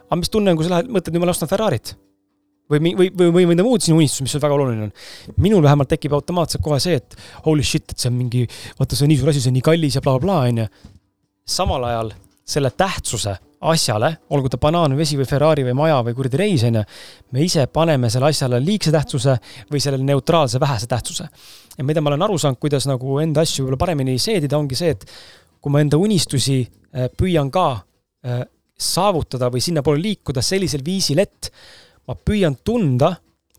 aga mis tunne on, kui sa lähed, mõtled, nüüd ma ostan Ferrarit või, või, või, või mõnda muud sinu unistust, mis sul väga oluline on. minul vähemalt tekib automaatselt kohe see, et holy shit, et see on mingi, vaata, see on nii suur asi, see on nii kallis ja blablabla, on ju. samal ajal selle tähtsuse asjale, olgu ta banaan, vesi või Ferrari või maja või kuradi reis, on ju, me ise paneme selle asjale liigse tähtsuse või sellele neutraalse vähese tähtsuse. ja mida ma olen aru saanud, kuidas nagu enda asju võib-olla paremini seedida, ongi see, et kui ma enda unistusi äh, püüan ka äh, saavutada või sinnapoole liikuda sellisel viisil, et ma püüan tunda,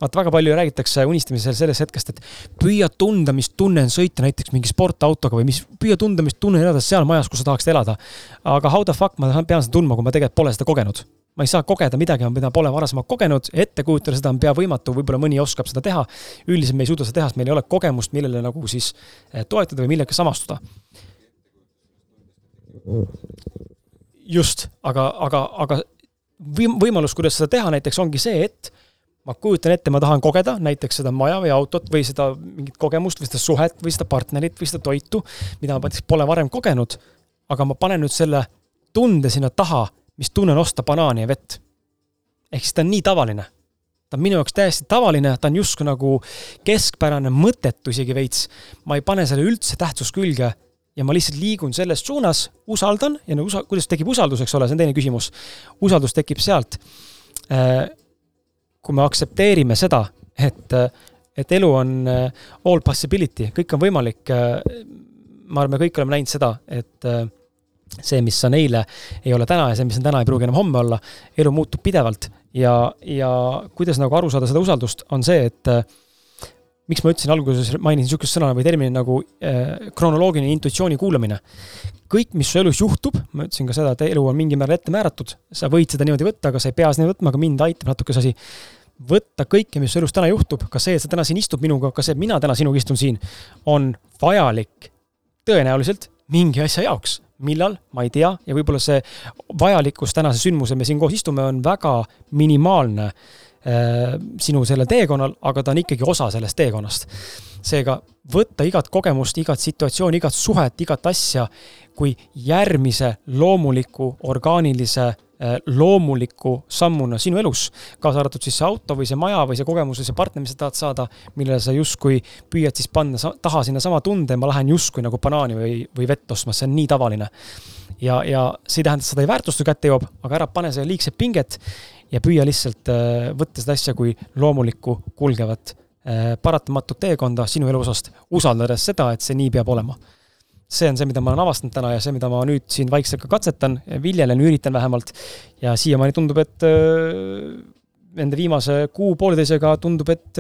vaata väga palju räägitakse unistamisel sellest hetkest, et püüa tunda, mis tunne on sõita näiteks mingi sportautoga või mis, püüa tunda, mis tunne on elada seal majas, kus sa tahaksid elada. aga how the fuck ma pean seda tundma, kui ma tegelikult pole seda kogenud ma ei saa kogeda midagi, mida pole varasemalt kogenud, ette kujutada seda on pea võimatu, võib-olla mõni oskab seda teha. üldiselt me ei suuda seda teha, sest meil ei ole kogemust, millele nagu siis eh, toetada või millega samastuda. just, aga, aga, aga võimalus, kuidas seda teha näiteks ongi see, et ma kujutan ette, ma tahan kogeda näiteks seda maja või autot või seda mingit kogemust või seda suhet või seda partnerit või seda toitu, mida ma näiteks pole varem kogenud, aga ma panen nüüd selle tunde sinna taha, mis tunne on osta banaani ja vett. ehk siis ta on nii tavaline. ta on minu jaoks täiesti tavaline, ta on justkui nagu keskpärane, mõttetu isegi veits. ma ei pane selle üldse tähtsust külge ja ma lihtsalt liigun selles suunas, usaldan ja no usa-, kuidas tekib usaldus, eks ole, see on teine küsimus. usaldus tekib sealt, äh, kui me aktsepteerime seda, et, et elu on äh, all possibility, kõik on võimalik. Äh, ma arvan, me kõik oleme näinud seda, et see, mis on eile, ei ole täna ja see, mis on täna, ei pruugi enam homme olla. elu muutub pidevalt ja, ja kuidas nagu aru saada seda usaldust, on see, et miks ma ütlesin alguses, mainisin niisugust sõna või terminit nagu äh, kronoloogiline intuitsiooni kuulamine. kõik, mis su elus juhtub, ma ütlesin ka seda, et elu on mingil määral ette määratud, sa võid seda niimoodi võtta, aga sa ei pea seda võtma, aga mind aitab natuke see asi. võtta kõike, mis su elus täna juhtub, ka see, et sa täna siin istud minuga, ka see, et mina täna sinuga istun siin, on vajalik tõenäoliselt mingi asja jaoks millal, ma ei tea, ja võib-olla see vajalikkus tänase sündmuse, me siin koos istume, on väga minimaalne äh, sinu sellel teekonnal, aga ta on ikkagi osa sellest teekonnast. seega võtta igat kogemust, igat situatsiooni, igat suhet, igat asja kui järgmise loomuliku, orgaanilise Äh, loomuliku sammuna sinu elus, kaasa arvatud siis see auto või see maja või see kogemus või see partner, mis sa tahad saada, millele sa justkui püüad siis panna taha sinnasama tunde, ma lähen justkui nagu banaani või, või vett ostma, see on nii tavaline. ja, ja see ei tähenda, et seda ei väärtusta kätte jõuab, aga ära pane selle liigset pinget ja püüa lihtsalt äh, võtta seda asja kui loomulikku kulgevat äh, paratamatut teekonda sinu elu osast, usaldades seda, et see nii peab olema. See on see, mida ma olen avastanud täna ja see, mida ma nüüd siin vaikselt ka katsetan, viljelen, üritan vähemalt. ja siiamaani tundub, et äh, nende viimase kuu-pooleteisega tundub, et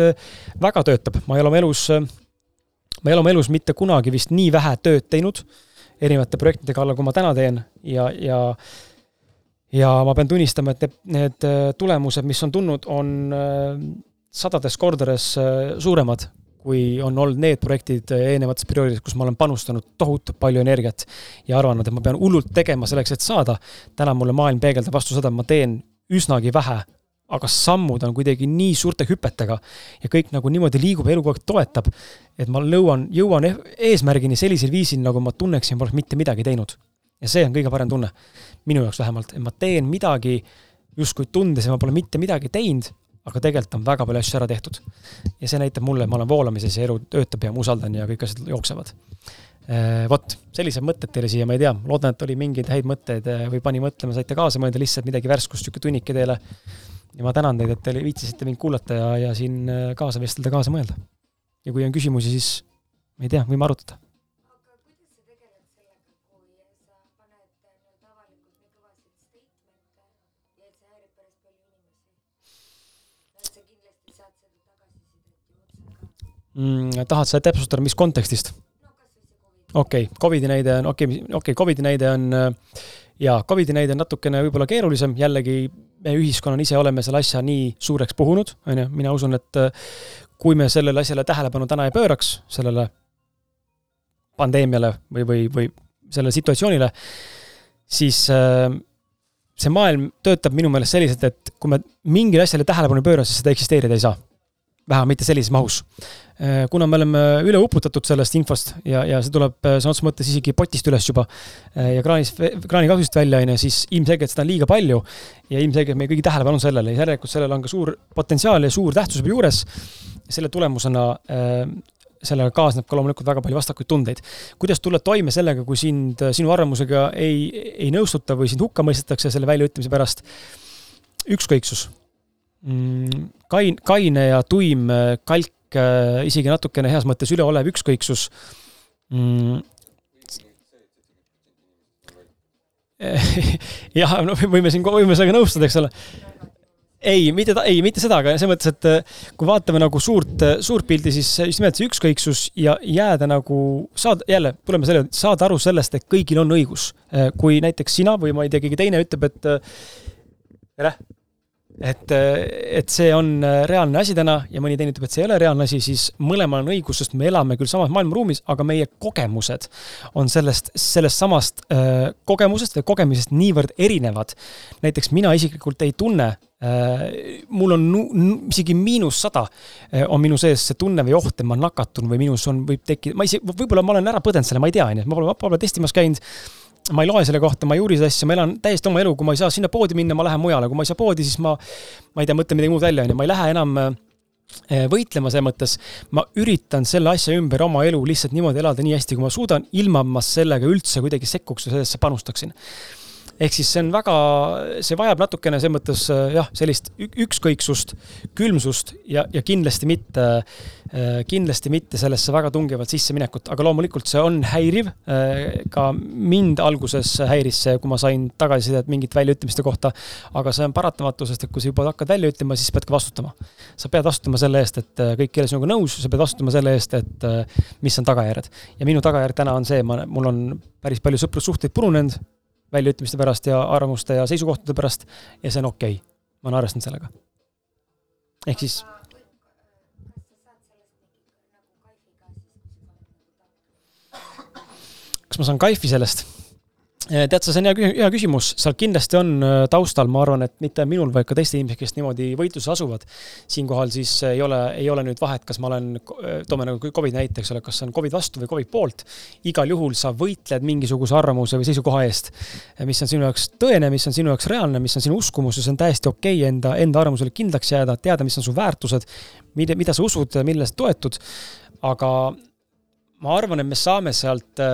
väga töötab, ma ei ole oma elus, ma ei ole oma elus mitte kunagi vist nii vähe tööd teinud erinevate projektide kallal, kui ma täna teen. Ja, ja ja ma pean tunnistama, et need, need tulemused, mis on tulnud, on sadades kordades suuremad kui on olnud need projektid eelnevates perioodides, kus ma olen panustanud tohutult palju energiat ja arvanud, et ma pean hullult tegema selleks, et saada. täna mulle maailm peegeldab vastu seda, et ma teen üsnagi vähe, aga sammud on kuidagi nii suurte hüpetega ja kõik nagu niimoodi liigub ja elu kogu aeg toetab, et ma lõuan, jõuan e-, eesmärgini sellisel viisil, nagu ma tunneksin, poleks mitte midagi teinud. Ja see on kõige parem tunne, minu jaoks vähemalt, et ma teen midagi justkui tundes ja ma pole mitte midagi teinud aga tegelikult on väga palju asju ära tehtud. ja see näitab mulle, et ma olen voolamises ja elu töötab ja ma usaldan ja kõik asjad jooksevad. Äh, vot, sellised mõtted teile siia, ma ei tea, loodan, et oli mingeid häid mõtteid äh, või pani mõtlema, saite kaasa mõelda lihtsalt midagi värskust, niisugune tunnike teile. ja ma tänan teid, et te viitsisite mind kuulata ja, ja siin äh, kaasa vestelda, kaasa mõelda. ja kui on küsimusi, siis ma ei tea, võime arutada mm,. tahad sa täpsustada, mis kontekstist? okei okay,, Covidi näide on, okei okay,, okei okay,, Covidi näide on jaa, Covidi näide on natukene võib-olla keerulisem, jällegi me ühiskonnana ise oleme selle asja nii suureks puhunud, on ju, mina usun, et kui me sellele asjale tähelepanu täna ei pööraks, sellele pandeemiale või, või, või sellele situatsioonile, siis see maailm töötab minu meelest selliselt, et kui me mingile asjale tähelepanu ei pööra, siis seda eksisteerida ei saa vähemalt mitte sellises mahus. Äh, kuna me oleme üle uputatud sellest infost ja, ja see tuleb äh, sõna otseses mõttes isegi potist üles juba äh, ja kraanist, kraanikasust välja, on ju, siis ilmselgelt seda on liiga palju ja ilmselgelt meie kõigi tähelepanu sellele ja järelikult sellel on ka suur potentsiaal ja suur tähtsus juba juures. selle tulemusena sellega kaasneb ka loomulikult väga palju vastakuid tundeid. kuidas tulla toime sellega, kui sind, sinu arvamusega ei, ei nõustuta või sind hukka mõistetakse selle väljaütlemise pärast? ükskõiksus kain, kaine ja tuim äh, kalk, äh, isegi natukene heas mõttes üleolev ükskõiksus mm.. jah, no võime siin, võime sellega nõustuda, eks ole. ei, mitte, ei, mitte seda, aga selles mõttes, et äh, kui vaatame nagu suurt, suurt pildi, siis just nimelt see ükskõiksus ja jääda nagu, saada, jälle, tuleme selle, saada aru sellest, et kõigil on õigus. kui näiteks sina või ma ei tea, keegi teine ütleb, et tere et, et see on reaalne asi täna ja mõni teine ütleb, et see ei ole reaalne asi, siis mõlemal on õigus, sest me elame küll samas maailmaruumis, aga meie kogemused on sellest, sellest samast äh, kogemusest või kogemisest niivõrd erinevad. näiteks mina isiklikult ei tunne äh,, mul on isegi miinus sada on minu sees see tunne või oht, et ma nakatun või minus on, võib tekkida, ma isegi, võib-olla ma olen ära põdenud selle, ma ei tea, onju, ma pole, pole testimas käinud ma ei loe selle kohta, ma ei uuri seda asja, ma elan täiesti oma elu, kui ma ei saa sinna poodi minna, ma lähen mujale, kui ma ei saa poodi, siis ma, ma ei tea, mõtlen midagi muud välja, onju, ma ei lähe enam eh, võitlema selles mõttes, ma üritan selle asja ümber oma elu lihtsalt niimoodi elada nii hästi, kui ma suudan, ilma ma sellega üldse kuidagi sekkuks või sellesse panustaksin. Ehk siis see on väga, see vajab natukene selles mõttes äh, jah, sellist ükskõiksust, külmsust ja, ja kindlasti mitte, äh, kindlasti mitte sellesse väga tungivalt sisseminekut, aga loomulikult see on häiriv. Äh, ka mind alguses häiris see, kui ma sain tagasisidet mingite väljaütlemiste kohta, aga see on paratamatu, sest et kui sa juba hakkad välja ütlema, siis pead ka vastutama. sa pead vastutama selle eest, et kõik ei ole sinuga nõus, sa pead vastutama selle eest, et mis on tagajärjed. ja minu tagajärg täna on see, ma, mul on päris palju sõprussuhteid purunenud väljaütlemiste pärast ja arvamuste ja seisukohtade pärast ja see on okei okay.. ma olen arvestanud sellega. ehk siis kas ma saan kaifi sellest? Eh, tead sa, see on hea, hea küsimus, seal kindlasti on eh, taustal, ma arvan, et mitte minul, vaid ka teiste inimestel, kes niimoodi võitluses asuvad. siinkohal siis ei ole, ei ole nüüd vahet, kas ma olen, toome nagu Covid näite, eks ole, kas on Covid vastu või Covid poolt. igal juhul sa võitled mingisuguse arvamuse või seisukoha eest, mis on sinu jaoks tõene, mis on sinu jaoks reaalne, mis on sinu uskumus ja see on täiesti okei okay enda, enda arvamusele kindlaks jääda, teada, mis on su väärtused, mida, mida sa usud, millele sa toetud. aga ma arvan, et me saame sealt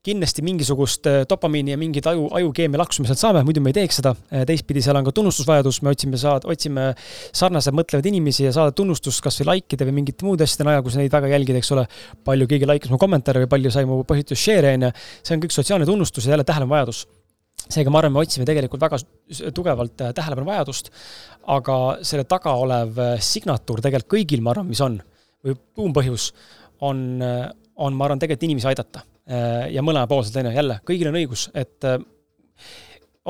kindlasti mingisugust äh, dopamiini ja mingit aju, ajukeemia laksu me sealt saame, muidu me ei teeks seda. Äh, teistpidi seal on ka tunnustusvajadus, me otsime saad, otsime sarnaselt mõtlevaid inimesi ja saada tunnustust kasvõi likeide või mingite muude asjade najal, kus neid väga jälgida, eks ole. palju keegi like'is mu kommentaare või palju sai mu postitus share'e, on ju. see on kõik sotsiaalne tunnustus ja jälle tähelepanuvajadus seega ma arvan, me otsime tegelikult väga tugevalt äh, tähelepanuvajadust, aga selle taga olev signatuur tegelikult kõigil, ma arvan, mis on, või tuumpõhjus on, on, ma arvan, tegelikult inimesi aidata ja mõlemapoolselt, on ju, jälle, kõigil on õigus, et äh,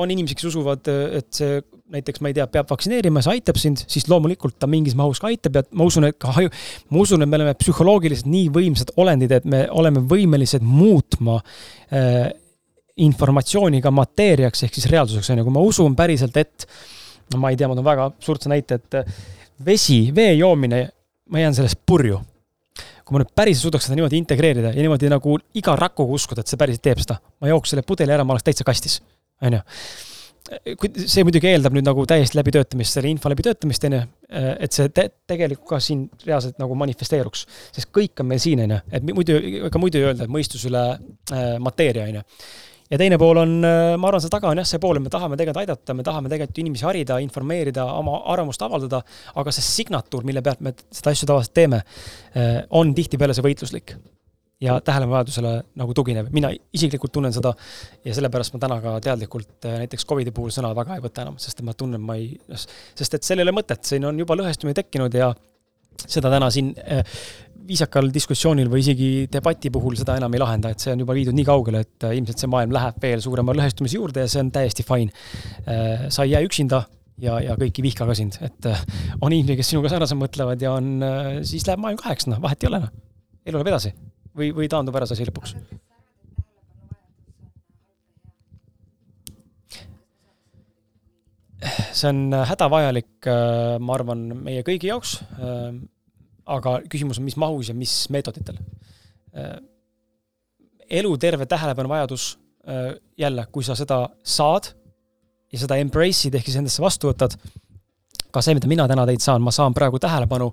on inimesi, kes usuvad, et see näiteks, ma ei tea, peab vaktsineerima, see aitab sind, siis loomulikult ta mingis mahus ka aitab ja ma usun, et ka haju, ma usun, et me oleme psühholoogiliselt nii võimsad olendid, et me oleme võimelised muutma äh, informatsiooni ka mateeriaks ehk siis reaalsuseks, on ju, kui ma usun päriselt, et ma ei tea, ma toon väga absurdse näite, et äh, vesi, vee joomine, ma jään sellest purju kui ma nüüd päriselt suudaks seda niimoodi integreerida ja niimoodi nagu iga rakuga uskuda, et see päriselt teeb seda, ma jooks selle pudeli ära, ma oleks täitsa kastis, on ju see muidugi eeldab nüüd nagu täiesti läbitöötamist, selle info läbitöötamist, on ju, et see te tegelikult ka siin reaalselt nagu manifesteeruks. sest kõik on meil siin, on ju, et muidu, ega muidu ei öelda, et mõistus üle äh, mateeria, on ju ja teine pool on, äh, ma arvan, seal taga on jah see pool, et me tahame tegelikult aidata, me tahame tegelikult inimesi harida, informeerida, oma arvamust avaldada, aga see signatuur, mille pealt me seda asju tavaliselt teeme, äh, on tihtipeale see võitluslik ja tähelepanuvajadusele nagu tuginev. mina isiklikult tunnen seda ja sellepärast ma täna ka teadlikult äh, näiteks Covidi puhul sõna väga ei võta enam, sest ma tunnen, ma ei, sest et seal ei ole mõtet, siin on juba lõhestumine tekkinud ja seda täna siin viisakal diskussioonil või isegi debati puhul seda enam ei lahenda, et see on juba viidud nii kaugele, et äh, ilmselt see maailm läheb veel suurema lõhestumise juurde ja see on täiesti fine. Äh, sa ei jää üksinda ja, ja kõik ei vihka ka sind, et äh, on inimesi, kes sinuga sarnaselt mõtlevad ja on, siis läheb maailm kaheks, noh, vahet ei ole, noh. elu läheb edasi või, või taandub ära see asi lõpuks. see on hädavajalik, ma arvan, meie kõigi jaoks aga küsimus on, mis mahus ja mis meetoditel. Äh, eluterve tähelepanuvajadus, äh, jälle, kui sa seda saad ja seda embrace'id ehk siis endasse vastu võtad, ka see, mida mina täna teilt saan, ma saan praegu tähelepanu,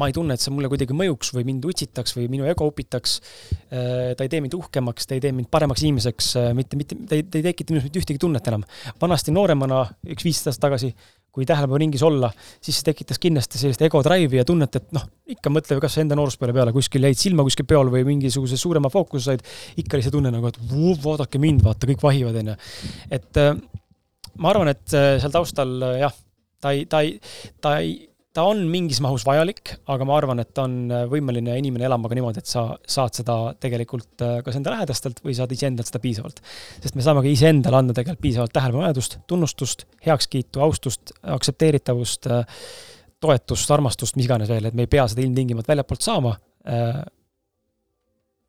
ma ei tunne, et see mulle kuidagi mõjuks või mind utsitaks või minu ego upitaks, äh, ta ei tee mind uhkemaks, ta ei tee mind paremaks inimeseks, mitte, mitte, ta ei, ta ei tekita minus mitte ühtegi tunnet enam. vanasti nooremana, üks viisteist aastat tagasi, kui tähelepanuringis olla, siis see tekitas kindlasti sellist ego drive'i ja tunnet, et noh, ikka mõtle kas enda nooruspõlve peale, kuskil jäid silma kuskil peol või mingisuguse suurema fookuse said, ikka oli see tunne nagu, et vuu, vaadake mind, vaata, kõik vahivad, onju. et äh, ma arvan, et äh, seal taustal äh, jah, ta ei, ta ei, ta ei, ta on mingis mahus vajalik, aga ma arvan, et on võimeline inimene elama ka niimoodi, et sa saad seda tegelikult äh, kas enda lähedastelt või saad iseendalt seda piisavalt. sest me saame ka iseendale anda tegelikult piisavalt tähelepanuvajadust, tunnustust, heakskiitu, austust, aktsepteeritavust, äh, toetust, armastust, mis iganes veel, et me ei pea seda ilmtingimata väljapoolt saama. Äh,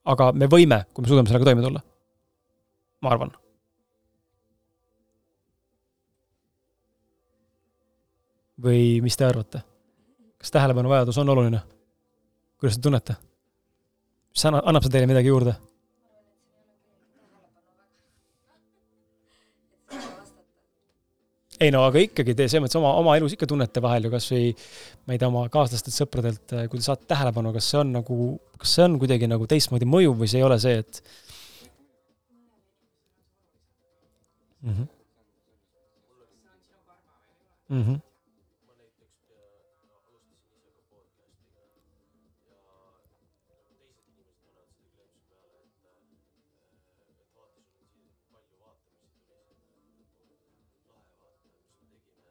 aga me võime, kui me suudame sellega toime tulla. ma arvan või mis te arvate? Kas tähelepanuvajadus on oluline? kuidas te tunnete? mis annab, annab see teile midagi juurde? ei no aga ikkagi te selles mõttes oma, oma elus ikka tunnete vahel ju kas või ma ei tea, oma kaaslastelt, sõpradelt, kui te saate tähelepanu, kas see on nagu, kas see on kuidagi nagu teistmoodi mõjuv või see ei ole see, et mm. -hmm. Mm -hmm.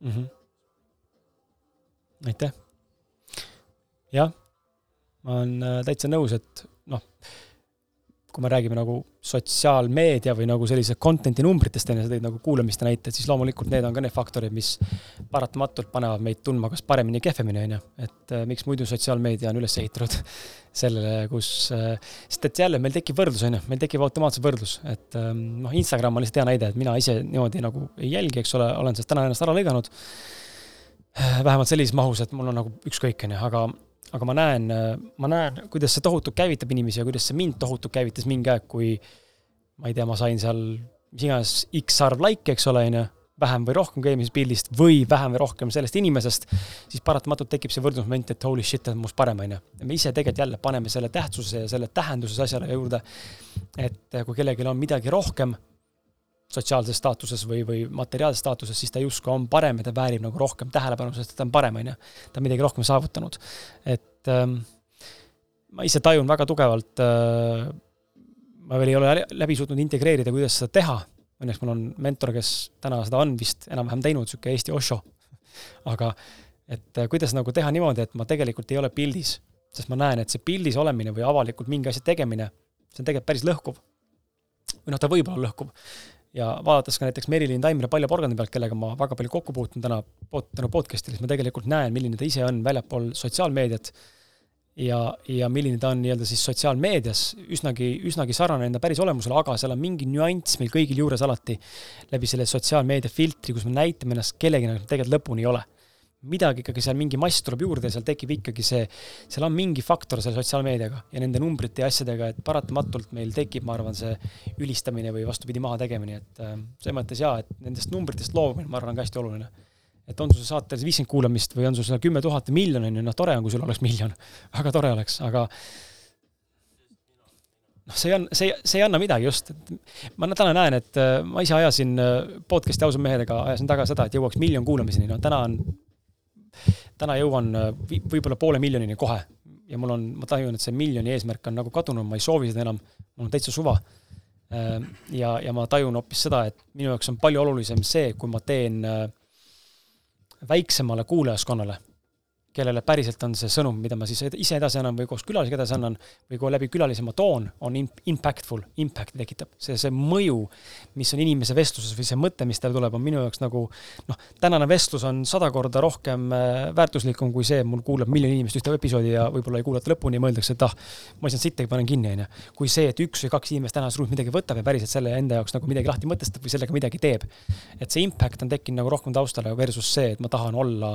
Mm. -hmm. aitäh. jah, ma olen äh, täitsa nõus, et kui me räägime nagu sotsiaalmeedia või nagu sellise content'i numbritest, on ju, sa tõid nagu kuulamiste näited, siis loomulikult need on ka need faktorid, mis paratamatult panevad meid tundma kas paremini, kehvemini, on ju. et äh, miks muidu sotsiaalmeedia on üles ehitatud sellele, kus äh,, sest et jälle meil tekib võrdlus, on ju, meil tekib automaatselt võrdlus, et ähm, noh, Instagram on lihtsalt hea näide, et mina ise niimoodi nagu ei jälgi, eks ole, olen sellest täna ennast ära lõiganud äh,. vähemalt sellises mahus, et mul on nagu ükskõik, on ju, aga aga ma näen, ma näen, kuidas see tohutult käivitab inimesi ja kuidas see mind tohutult käivitas mingi aeg, kui ma ei tea, ma sain seal mis iganes X arv likee, eks ole, on ju, vähem või rohkem kui eelmisest pildist või vähem või rohkem sellest inimesest, siis paratamatult tekib see võrdlusmoment, et holy shit, ta on must parem, on ju. ja me ise tegelikult jälle paneme selle tähtsuse ja selle tähenduse asjale juurde, et kui kellelgi on midagi rohkem sotsiaalses staatuses või, või materiaalses staatuses, siis ta justkui on parem ja ta väärib nagu rohkem tähelepanu, sest ta on parem, on ju. ta on midagi rohkem saavutanud. et ähm, ma ise tajun väga tugevalt äh,, ma veel ei ole läbi suutnud integreerida, kuidas seda teha, õnneks mul on mentor, kes täna seda on vist enam-vähem teinud, niisugune Eesti Osho. aga et äh, kuidas nagu teha niimoodi, et ma tegelikult ei ole pildis, sest ma näen, et see pildis olemine või avalikult mingi asja tegemine, see on tegelikult päris lõhkuv. või noh, ta võib olla lõhkuv ja vaadates ka näiteks Merilin Taimre Palja porgandi pealt, kellega ma väga palju kokku puutun täna tänu podcast'ile, siis ma tegelikult näen, milline ta ise on väljapool sotsiaalmeediat ja, ja milline ta on nii-öelda siis sotsiaalmeedias, üsnagi, üsnagi sarnane enda päris olemusele, aga seal on mingi nüanss meil kõigil juures alati läbi selle sotsiaalmeedia filtri, kus me näitame ennast kellegina, tegelikult lõpuni ei ole midagi ikkagi seal mingi mass tuleb juurde ja seal tekib ikkagi see, seal on mingi faktor selle sotsiaalmeediaga ja nende numbrite ja asjadega, et paratamatult meil tekib, ma arvan, see ülistamine või vastupidi, mahategemine, et äh, selles mõttes jaa, et nendest numbritest loobumine, ma arvan, on ka hästi oluline. et on sul saatel viiskümmend kuulamist või on sul seal kümme tuhat või miljon, on ju, noh, tore on, kui sul oleks miljon, väga tore oleks, aga noh, see anna, see, see ei anna midagi just, et ma täna näen, et äh, ma ise ajasin äh, podcast'i ausad mehedega, ajasin taga seda, et jõuaks miljon kuulamiseni, no täna on täna jõuan äh, võib-olla poole miljonini kohe. Ja mul on, ma tajun, et see miljoni eesmärk on nagu kadunud, ma ei soovi seda enam, mul on täitsa suva. Äh, ja, ja ma tajun hoopis seda, et minu jaoks on palju olulisem see, kui ma teen äh, väiksemale kuulajaskonnale kellele päriselt on see sõnum, mida ma siis ise edasi annan või koos külalisega edasi annan või kui läbi külalise ma toon, on impactful, impact'i tekitab. see, see mõju, mis on inimese vestluses või see mõte, mis tal tuleb, on minu jaoks nagu noh, tänane vestlus on sada korda rohkem äh, väärtuslikum kui see, mul kuulab miljon inimest ühte episoodi ja võib-olla ei kuulata lõpuni ja mõeldakse, et ah, ma ei saanud sittagi, panen kinni, on ju. kui see, et üks või kaks inimest tänases ruumis midagi võtab ja päriselt selle enda jaoks nagu midagi lahti mõtestab või sellega midagi teeb. et see impact on tekkinud nagu rohkem taustale versus see, et ma tahan olla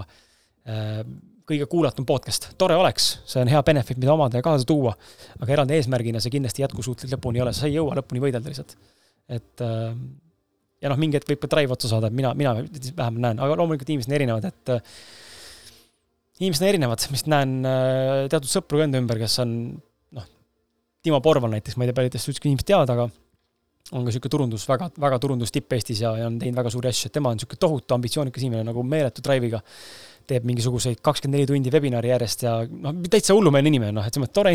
äh, kõige kuulatum podcast, tore oleks, see on hea benefit, mida omada ja kaasa tuua, aga eraldi eesmärgina see kindlasti jätkusuutlik lõpuni ei ole, sa ei jõua lõpuni võidelda lihtsalt. et äh, ja noh, mingi hetk võib ka drive otsa saada, mina, mina vähemalt näen, aga loomulikult inimesed on erinevad, et äh, inimesed on erinevad, ma lihtsalt näen äh, teatud sõpru ka enda ümber, kes on noh, Timo Porval näiteks, ma ei tea, paljudest ükski inimest teavad, aga on ka niisugune turundus, väga, väga turundus tipp Eestis ja, ja on teinud väga suuri asju, et tema on niisugune tohutu ambitsioonikas inimene nagu meeletu drive'iga teeb mingisuguseid kakskümmend neli tundi webinari järjest ja noh, täitsa hullumeelne inimene, noh, et selles mõttes tore,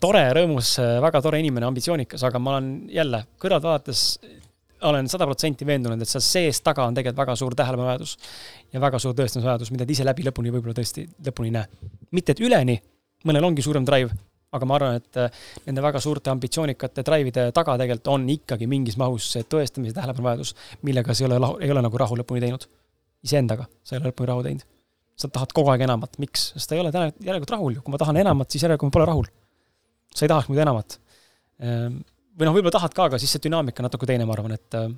tore, rõõmus, väga tore inimene, ambitsioonikas, aga ma olen jälle kõrvalt vaadates olen sada protsenti veendunud, et seal sees taga on tegelikult väga suur tähelepanuvajadus ja väga suur tõestamisvajadus, mida ta ise läbi lõpuni võib-olla tõesti lõpuni ei näe. mitte et üleni, mõnel ongi suurem drive, aga ma arvan, et äh, nende väga suurte ambitsioonikate drive'ide taga tegelikult on ikkagi mingis mahus see tõestamise tähelepanuvajadus, millega sa ei ole, ei ole nagu rahu lõpuni teinud. iseendaga sa ei ole lõpuni rahu teinud sa tahad kogu aeg enamat, miks? sest ta ei ole täna järelikult rahul ju, kui ma tahan enamat, siis järelikult ma pole rahul. sa ei tahaks muidu enamat. Ehm, või noh, võib-olla tahad ka, aga siis see dünaamika natuke teine, ma arvan, et äh,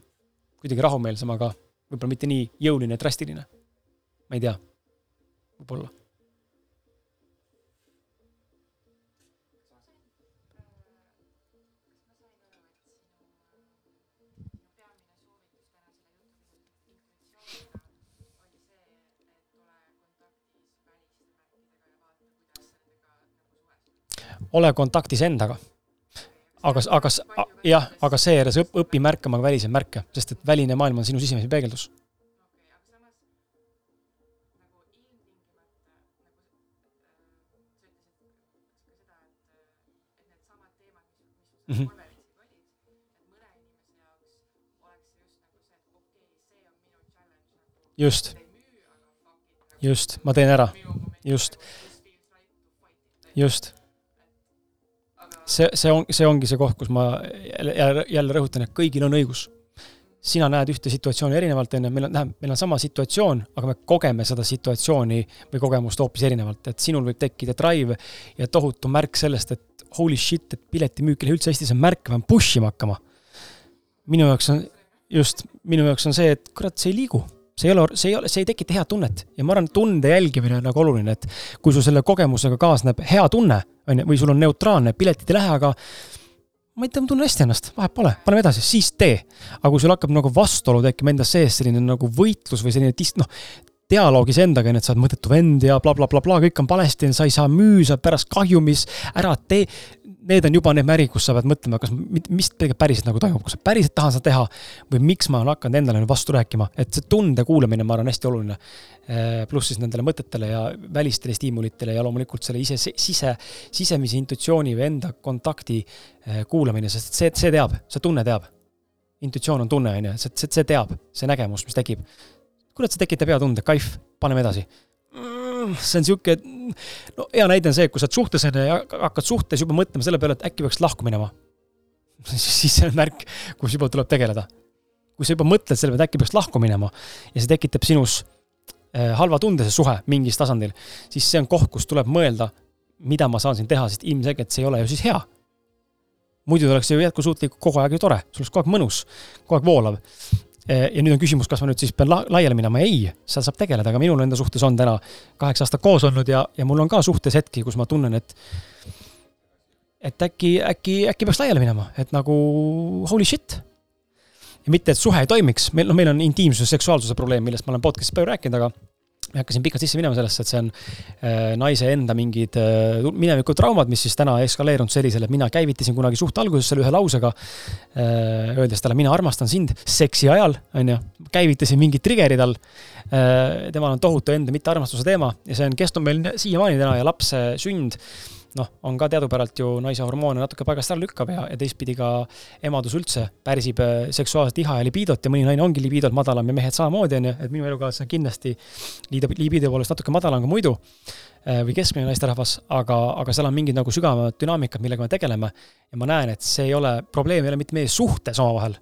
kuidagi rahumeelsem, aga võib-olla mitte nii jõuline ja drastiline. ma ei tea, võib-olla ole kontaktis endaga. aga, aga jah, aga seejärel sa õpi märkama väliseid märke, sest et väline maailm on sinu sisemise peegeldus mm. -hmm. just, just, ma teen ära, just, just see, see on, see ongi see koht, kus ma jälle, jälle rõhutan, et kõigil on õigus. sina näed ühte situatsiooni erinevalt, on ju, meil on, tähendab, meil on sama situatsioon, aga me kogeme seda situatsiooni või kogemust hoopis erinevalt, et sinul võib tekkida drive ja tohutu märk sellest, et holy shit, et piletimüük üleüldse Eestis on märk, pean push ima hakkama. minu jaoks on, just, minu jaoks on see, et kurat, see ei liigu see ei ole, see ei ole, see ei tekita head tunnet ja ma arvan, tunde jälgimine on nagu oluline, et kui sul selle kogemusega kaasneb hea tunne, on ju, või sul on neutraalne, piletid ei lähe, aga ma ei tea, ma tunnen hästi ennast, vahet pole, paneme edasi, siis tee. aga kui sul hakkab nagu vastuolu tekkima enda sees, selline nagu võitlus või selline dis-, noh, dialoogis endaga, on ju, et sa oled mõttetu vend ja blablabla bla, bla, bla, kõik on valesti, sa ei saa müüa, sa oled pärast kahjumis, ära tee, need on juba need märgid, kus sa pead mõtlema, kas, mis tegelikult päriselt nagu toimub, kas ma päriselt tahan seda teha või miks ma olen hakanud endale vastu rääkima, et see tunde kuulamine, ma arvan, hästi oluline. Äh, pluss siis nendele mõtetele ja välistele stiimulitele ja loomulikult selle ise, sise, sisemise intuitsiooni või enda kontakti äh, kuulamine, sest see, see teab, see tunne teab. intuitsioon on tunne, on ju, see, see, see teab, see nägemus, mis tekib. kurat, see tekitab hea tunde, kaif, paneme edasi see on sihuke, no hea näide on see, kui sa oled suhtes on ju ja hakkad suhtes juba mõtlema selle peale, et äkki peaks lahku minema. siis see on märk, kus juba tuleb tegeleda. kui sa juba mõtled selle peale, et äkki peaks lahku minema ja see tekitab sinus äh, halva tunde, see suhe mingis tasandil, siis see on koht, kus tuleb mõelda, mida ma saan siin teha, sest ilmselgelt see ei ole ju siis hea muidu oleks ju jätkusuutlik kogu aeg ju tore, sul oleks kogu aeg mõnus, kogu aeg voolav. Eh, ja nüüd on küsimus, kas ma nüüd siis pean la laiali minema, ei, seal saab tegeleda, aga minul enda suhtes on täna kaheksa aastat koos olnud ja, ja mul on ka suhtes hetki, kus ma tunnen, et et äkki, äkki, äkki peaks laiali minema, et nagu holy shit. ja mitte, et suhe ei toimiks, meil, noh, meil on intiimsuse, seksuaalsuse probleem, millest ma olen podcast'is palju rääkinud, aga ei hakka siin pikalt sisse minema sellesse, et see on äh, naise enda mingid äh, minevikutraumad, mis siis täna eskaleerunud sellisele, et mina käivitasin kunagi suht alguses selle ühe lausega äh,, öeldes talle, mina armastan sind seksi ajal, on ju, käivitasin mingid trigger'id all äh,. temal on tohutu enda mittearmastuse teema ja see on kestnud meil siiamaani täna ja lapse sünd noh, on ka teadupärast ju naise hormoone natuke paigast ära lükkab ja, ja teistpidi ka emadus üldse pärsib äh, seksuaalset iha ja libiidot ja mõni naine ongi libiidolt madalam ja mehed samamoodi, on ju, et minu elukaaslane kindlasti liidab libiido poolest natuke madalam kui muidu äh, või keskmine naisterahvas, aga, aga seal on mingid nagu sügavamad dünaamikad, millega me tegeleme. ja ma näen, et see ei ole, probleem ei ole mitte meie suhtes omavahel,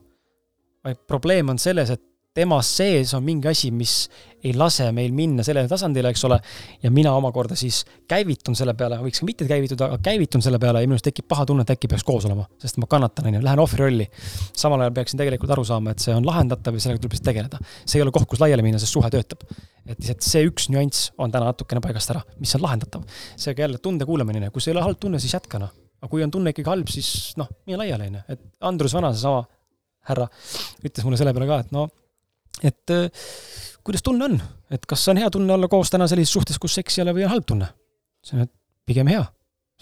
vaid probleem on selles, et temas sees on mingi asi, mis ei lase meil minna sellele tasandile, eks ole, ja mina omakorda siis käivitun selle peale, võiks ka mitte käivituda, aga käivitun selle peale ja minust tekib paha tunne, et äkki peaks koos olema, sest ma kannatan, on ju, lähen ohvri rolli. samal ajal peaksin tegelikult aru saama, et see on lahendatav ja sellega tuleb lihtsalt tegeleda. see ei ole koht, kus laiali minna, sest suhe töötab. et lihtsalt see üks nüanss on täna natukene paigast ära, mis on lahendatav. seega jälle tunde kuulamine, kui see ei ole halb tunne, siis jätka noh. aga kui on tunne ikkagi halb, siis noh, mine laiali, on ju, et Andrus Vana, seesama härra, ütles mulle selle peale ka, et no et äh, kuidas tunne on, et kas on hea tunne olla koos täna sellises suhtes, kus seks ei ole või on halb tunne? siis on, et pigem hea,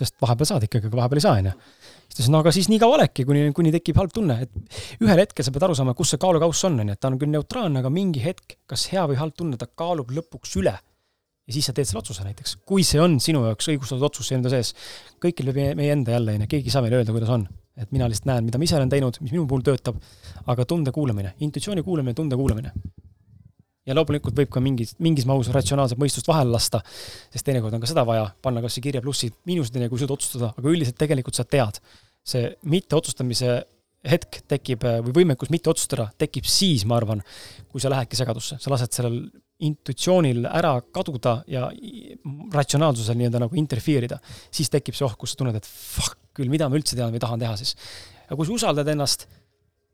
sest vahepeal saad ikkagi, aga vahepeal ei saa, on ju. siis ta ütles, no aga siis nii kaua olekski, kuni, kuni tekib halb tunne, et ühel hetkel sa pead aru saama, kus see kaalukauss on, on ju, et ta on küll neutraalne, aga mingi hetk, kas hea või halb tunne, ta kaalub lõpuks üle. Ja siis sa teed selle otsuse näiteks, kui see on sinu jaoks õigustatud otsus enda sees. kõikil meie, meie enda jälle, on ju, keegi ei saa meile öelda, kuidas on et mina lihtsalt näen, mida ma ise olen teinud, mis minu puhul töötab, aga tunde kuulamine, intuitsiooni kuulamine, tunde kuulamine. ja loomulikult võib ka mingis, mingis mahus ratsionaalset mõistust vahele lasta, sest teinekord on ka seda vaja, panna kas kirja plussid, miinused, kui suudad otsustada, aga üldiselt tegelikult sa tead. see mitteotsustamise hetk tekib või võimekus mitte otsustada tekib siis, ma arvan, kui sa lähedki segadusse, sa lased sellel intuitsioonil ära kaduda ja ratsionaalsusel nii-öelda nagu interfeerida, siis tekib see oht, kus sa tunned, et fuck küll, mida ma üldse tean või tahan teha siis. aga kui sa usaldad ennast,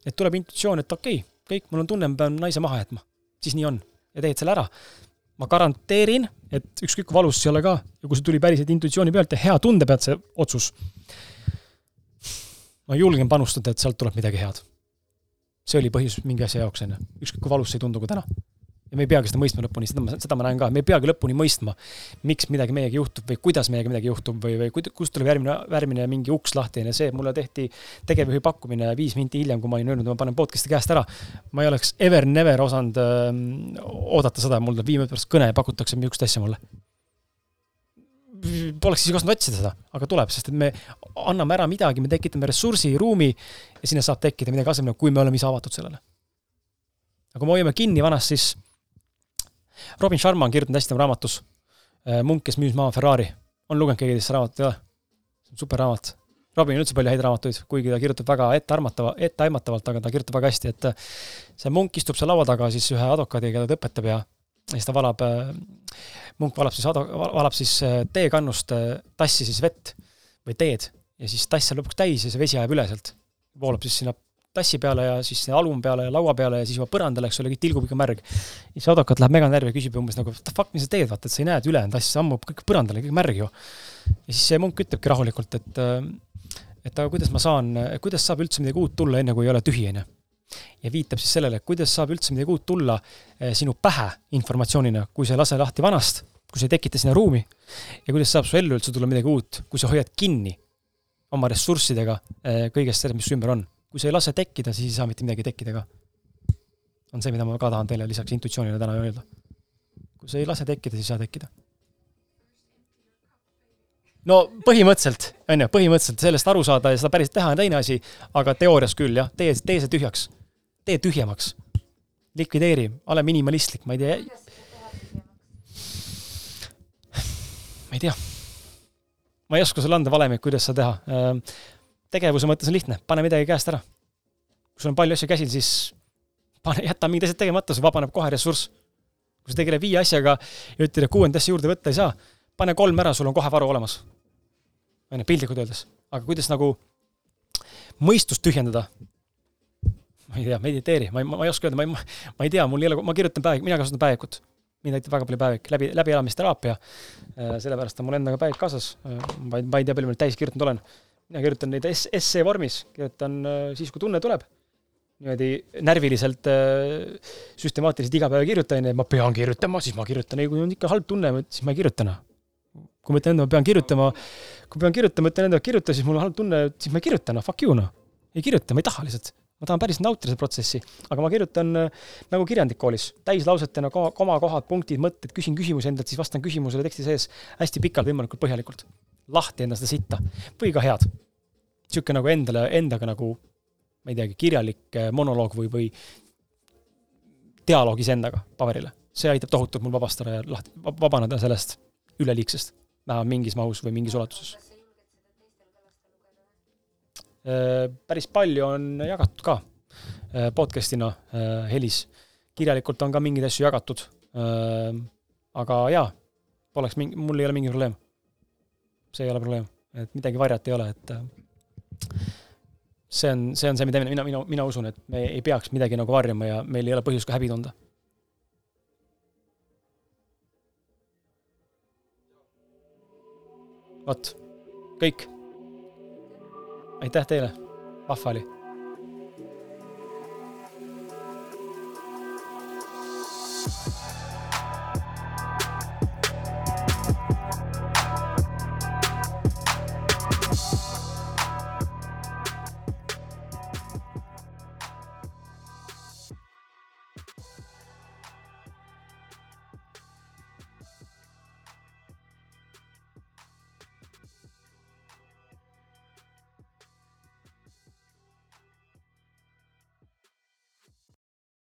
et tuleb intuitsioon, et okei okay,, kõik, mul on tunne, ma pean naise maha jätma. siis nii on. ja teed selle ära. ma garanteerin, et ükskõik kui valus see ei ole ka ja kui see tuli päriselt intuitsiooni pealt ja hea tunde pealt, see otsus, ma julgen panustada, et sealt tuleb midagi head. see oli põhjus mingi asja jaoks, on ju. ükskõik kui valus see ei tundu ka täna ja me ei peagi seda mõistma lõpuni, seda ma, seda ma näen ka, me ei peagi lõpuni mõistma, miks midagi meiega juhtub või kuidas meiega midagi juhtub või, või kust tuleb järgmine, järgmine mingi uks lahti, on ju, see, mulle tehti tegevjuhi pakkumine viis minti hiljem, kui ma olin öelnud, ma panen podcast'i käest ära. ma ei oleks ever never osanud öö, ähm, oodata seda, mul tuleb viie minuti pärast kõne ja pakutakse niisugust asja mulle. Poleks isegi osanud otsida seda, aga tuleb, sest et me anname ära midagi, me tekitame ressursi, ruumi ja sinna saab tekkida midagi asemele, kui me oleme ise avatud sellele. aga kui me hoiame kinni vanast, siis Robin Sharma on kirjutanud hästi oma raamatus äh, Munk, kes müüs maha Ferrari. on lugenud keegi teist raamatut, ei ole? see on super raamat. Robinil üldse palju häid raamatuid, kuigi ta kirjutab väga ettearmatava, etteaimatavalt, aga ta kirjutab väga hästi, et äh, see munk istub seal laua taga siis ühe advokaadiga, keda ta õpetab ja ja siis ta valab, äh, munk valab siis valab siis teekannust tassi siis vett või teed ja siis tass saab lõpuks täis ja see vesi ajab üle sealt. voolab siis sinna tassi peale ja siis alum peale ja laua peale ja siis juba põrandale, eks ole, kõik tilgub ikka märg. siis advokaat läheb mega närvi ja küsib umbes nagu, what the fuck, mis sa teed, vaata, et sa ei näe, et ülejäänud tass ammub kõik põrandale, kõik märg ju. ja siis see munk ütlebki rahulikult, et et aga kuidas ma saan, kuidas saab üldse midagi uut tulla, enne kui ei ole tühi, on ju. ja viitab siis sellele, kuidas saab üldse midagi uut tulla eh, sinu pähe informatsioonina, kui sa ei lase lahti vanast, kui sa ei tekita sinna ruumi ja kuidas saab su ellu üldse tulla midagi uut, kui sa hoiad kinni oma ressurssidega eh, kõigest sellest, mis su ümber on kui sa ei lase tekkida, siis ei saa mitte midagi tekkida ka. on see, mida ma ka tahan teile lisaks intuitsioonile täna öelda. kui sa ei lase tekkida, siis ei saa tekkida. no põhimõtteliselt, on ju, põhimõtteliselt sellest aru saada ja seda päriselt teha on teine asi, aga teoorias küll jah, tee, tee see tühjaks. tee tühjemaks. likvideeri, ole minimalistlik, ma ei tea. ma ei tea. ma ei oska sulle anda valemit, kuidas seda teha tegevuse mõttes on lihtne, pane midagi käest ära. kui sul on palju asju käsil, siis pane, jäta mingid asjad tegemata, sul vabaneb kohe ressurss. kui sa tegeled viie asjaga ja ütled, et kuuendat asja juurde võtta ei saa, pane kolm ära, sul on kohe varu olemas. on ju, piltlikult öeldes. aga kuidas nagu mõistust tühjendada? ma ei tea, mediteeri, ma ei, ma ei oska öelda, ma ei, ma ei tea, mul ei ole, ma kirjutan päevik, mina kasutan päevikut. mind aitab väga palju päevik, läbi, läbielamisteraapia. Äh, sellepärast on mul endaga päevik kaasas. Äh, ma ei, ma ei tea, palju ma täis kirjutanud olen mina kirjutan neid essee vormis, kirjutan äh, siis, kui tunne tuleb. niimoodi närviliselt, äh, süstemaatiliselt iga päev ei kirjuta, onju, et ma pean kirjutama, siis ma kirjutan, ei kui on ikka halb tunne, siis ma ei kirjuta noh. kui ma ütlen endale, ma pean kirjutama, kui pean kirjutama, ütlen endale kirjuta, siis mul on halb tunne, siis ma ei kirjuta noh, fuck you noh. ei kirjuta, ma ei taha lihtsalt ma tahan päriselt nautida seda protsessi, aga ma kirjutan äh, nagu kirjandik koolis, täislausetena koma, komakohad, punktid, mõtted, küsin küsimusi endalt, siis vastan küsimusele teksti sees hästi pikalt, võimalikult põhjalikult lahti enda seda sitta või ka head. niisugune nagu endale, endaga nagu, ma ei teagi, kirjalik äh, monoloog või, või dialoog iseendaga paberile. see aitab tohutult mul vabastada ja lahti, vabaneda sellest üleliigsest, vähemalt mingis mahus või mingis ulatuses. Äh, päris palju on jagatud ka äh, podcast'ina helis. kirjalikult on ka mingeid asju jagatud. aga jaa, poleks mingi, mul ei ole mingi probleem see ei ole probleem, et midagi varjata ei ole, et äh, see on, see on see, mida mina, mina, mina usun, et me ei peaks midagi nagu varjama ja meil ei ole põhjust ka häbi tunda. vot, kõik. aitäh teile, vahva oli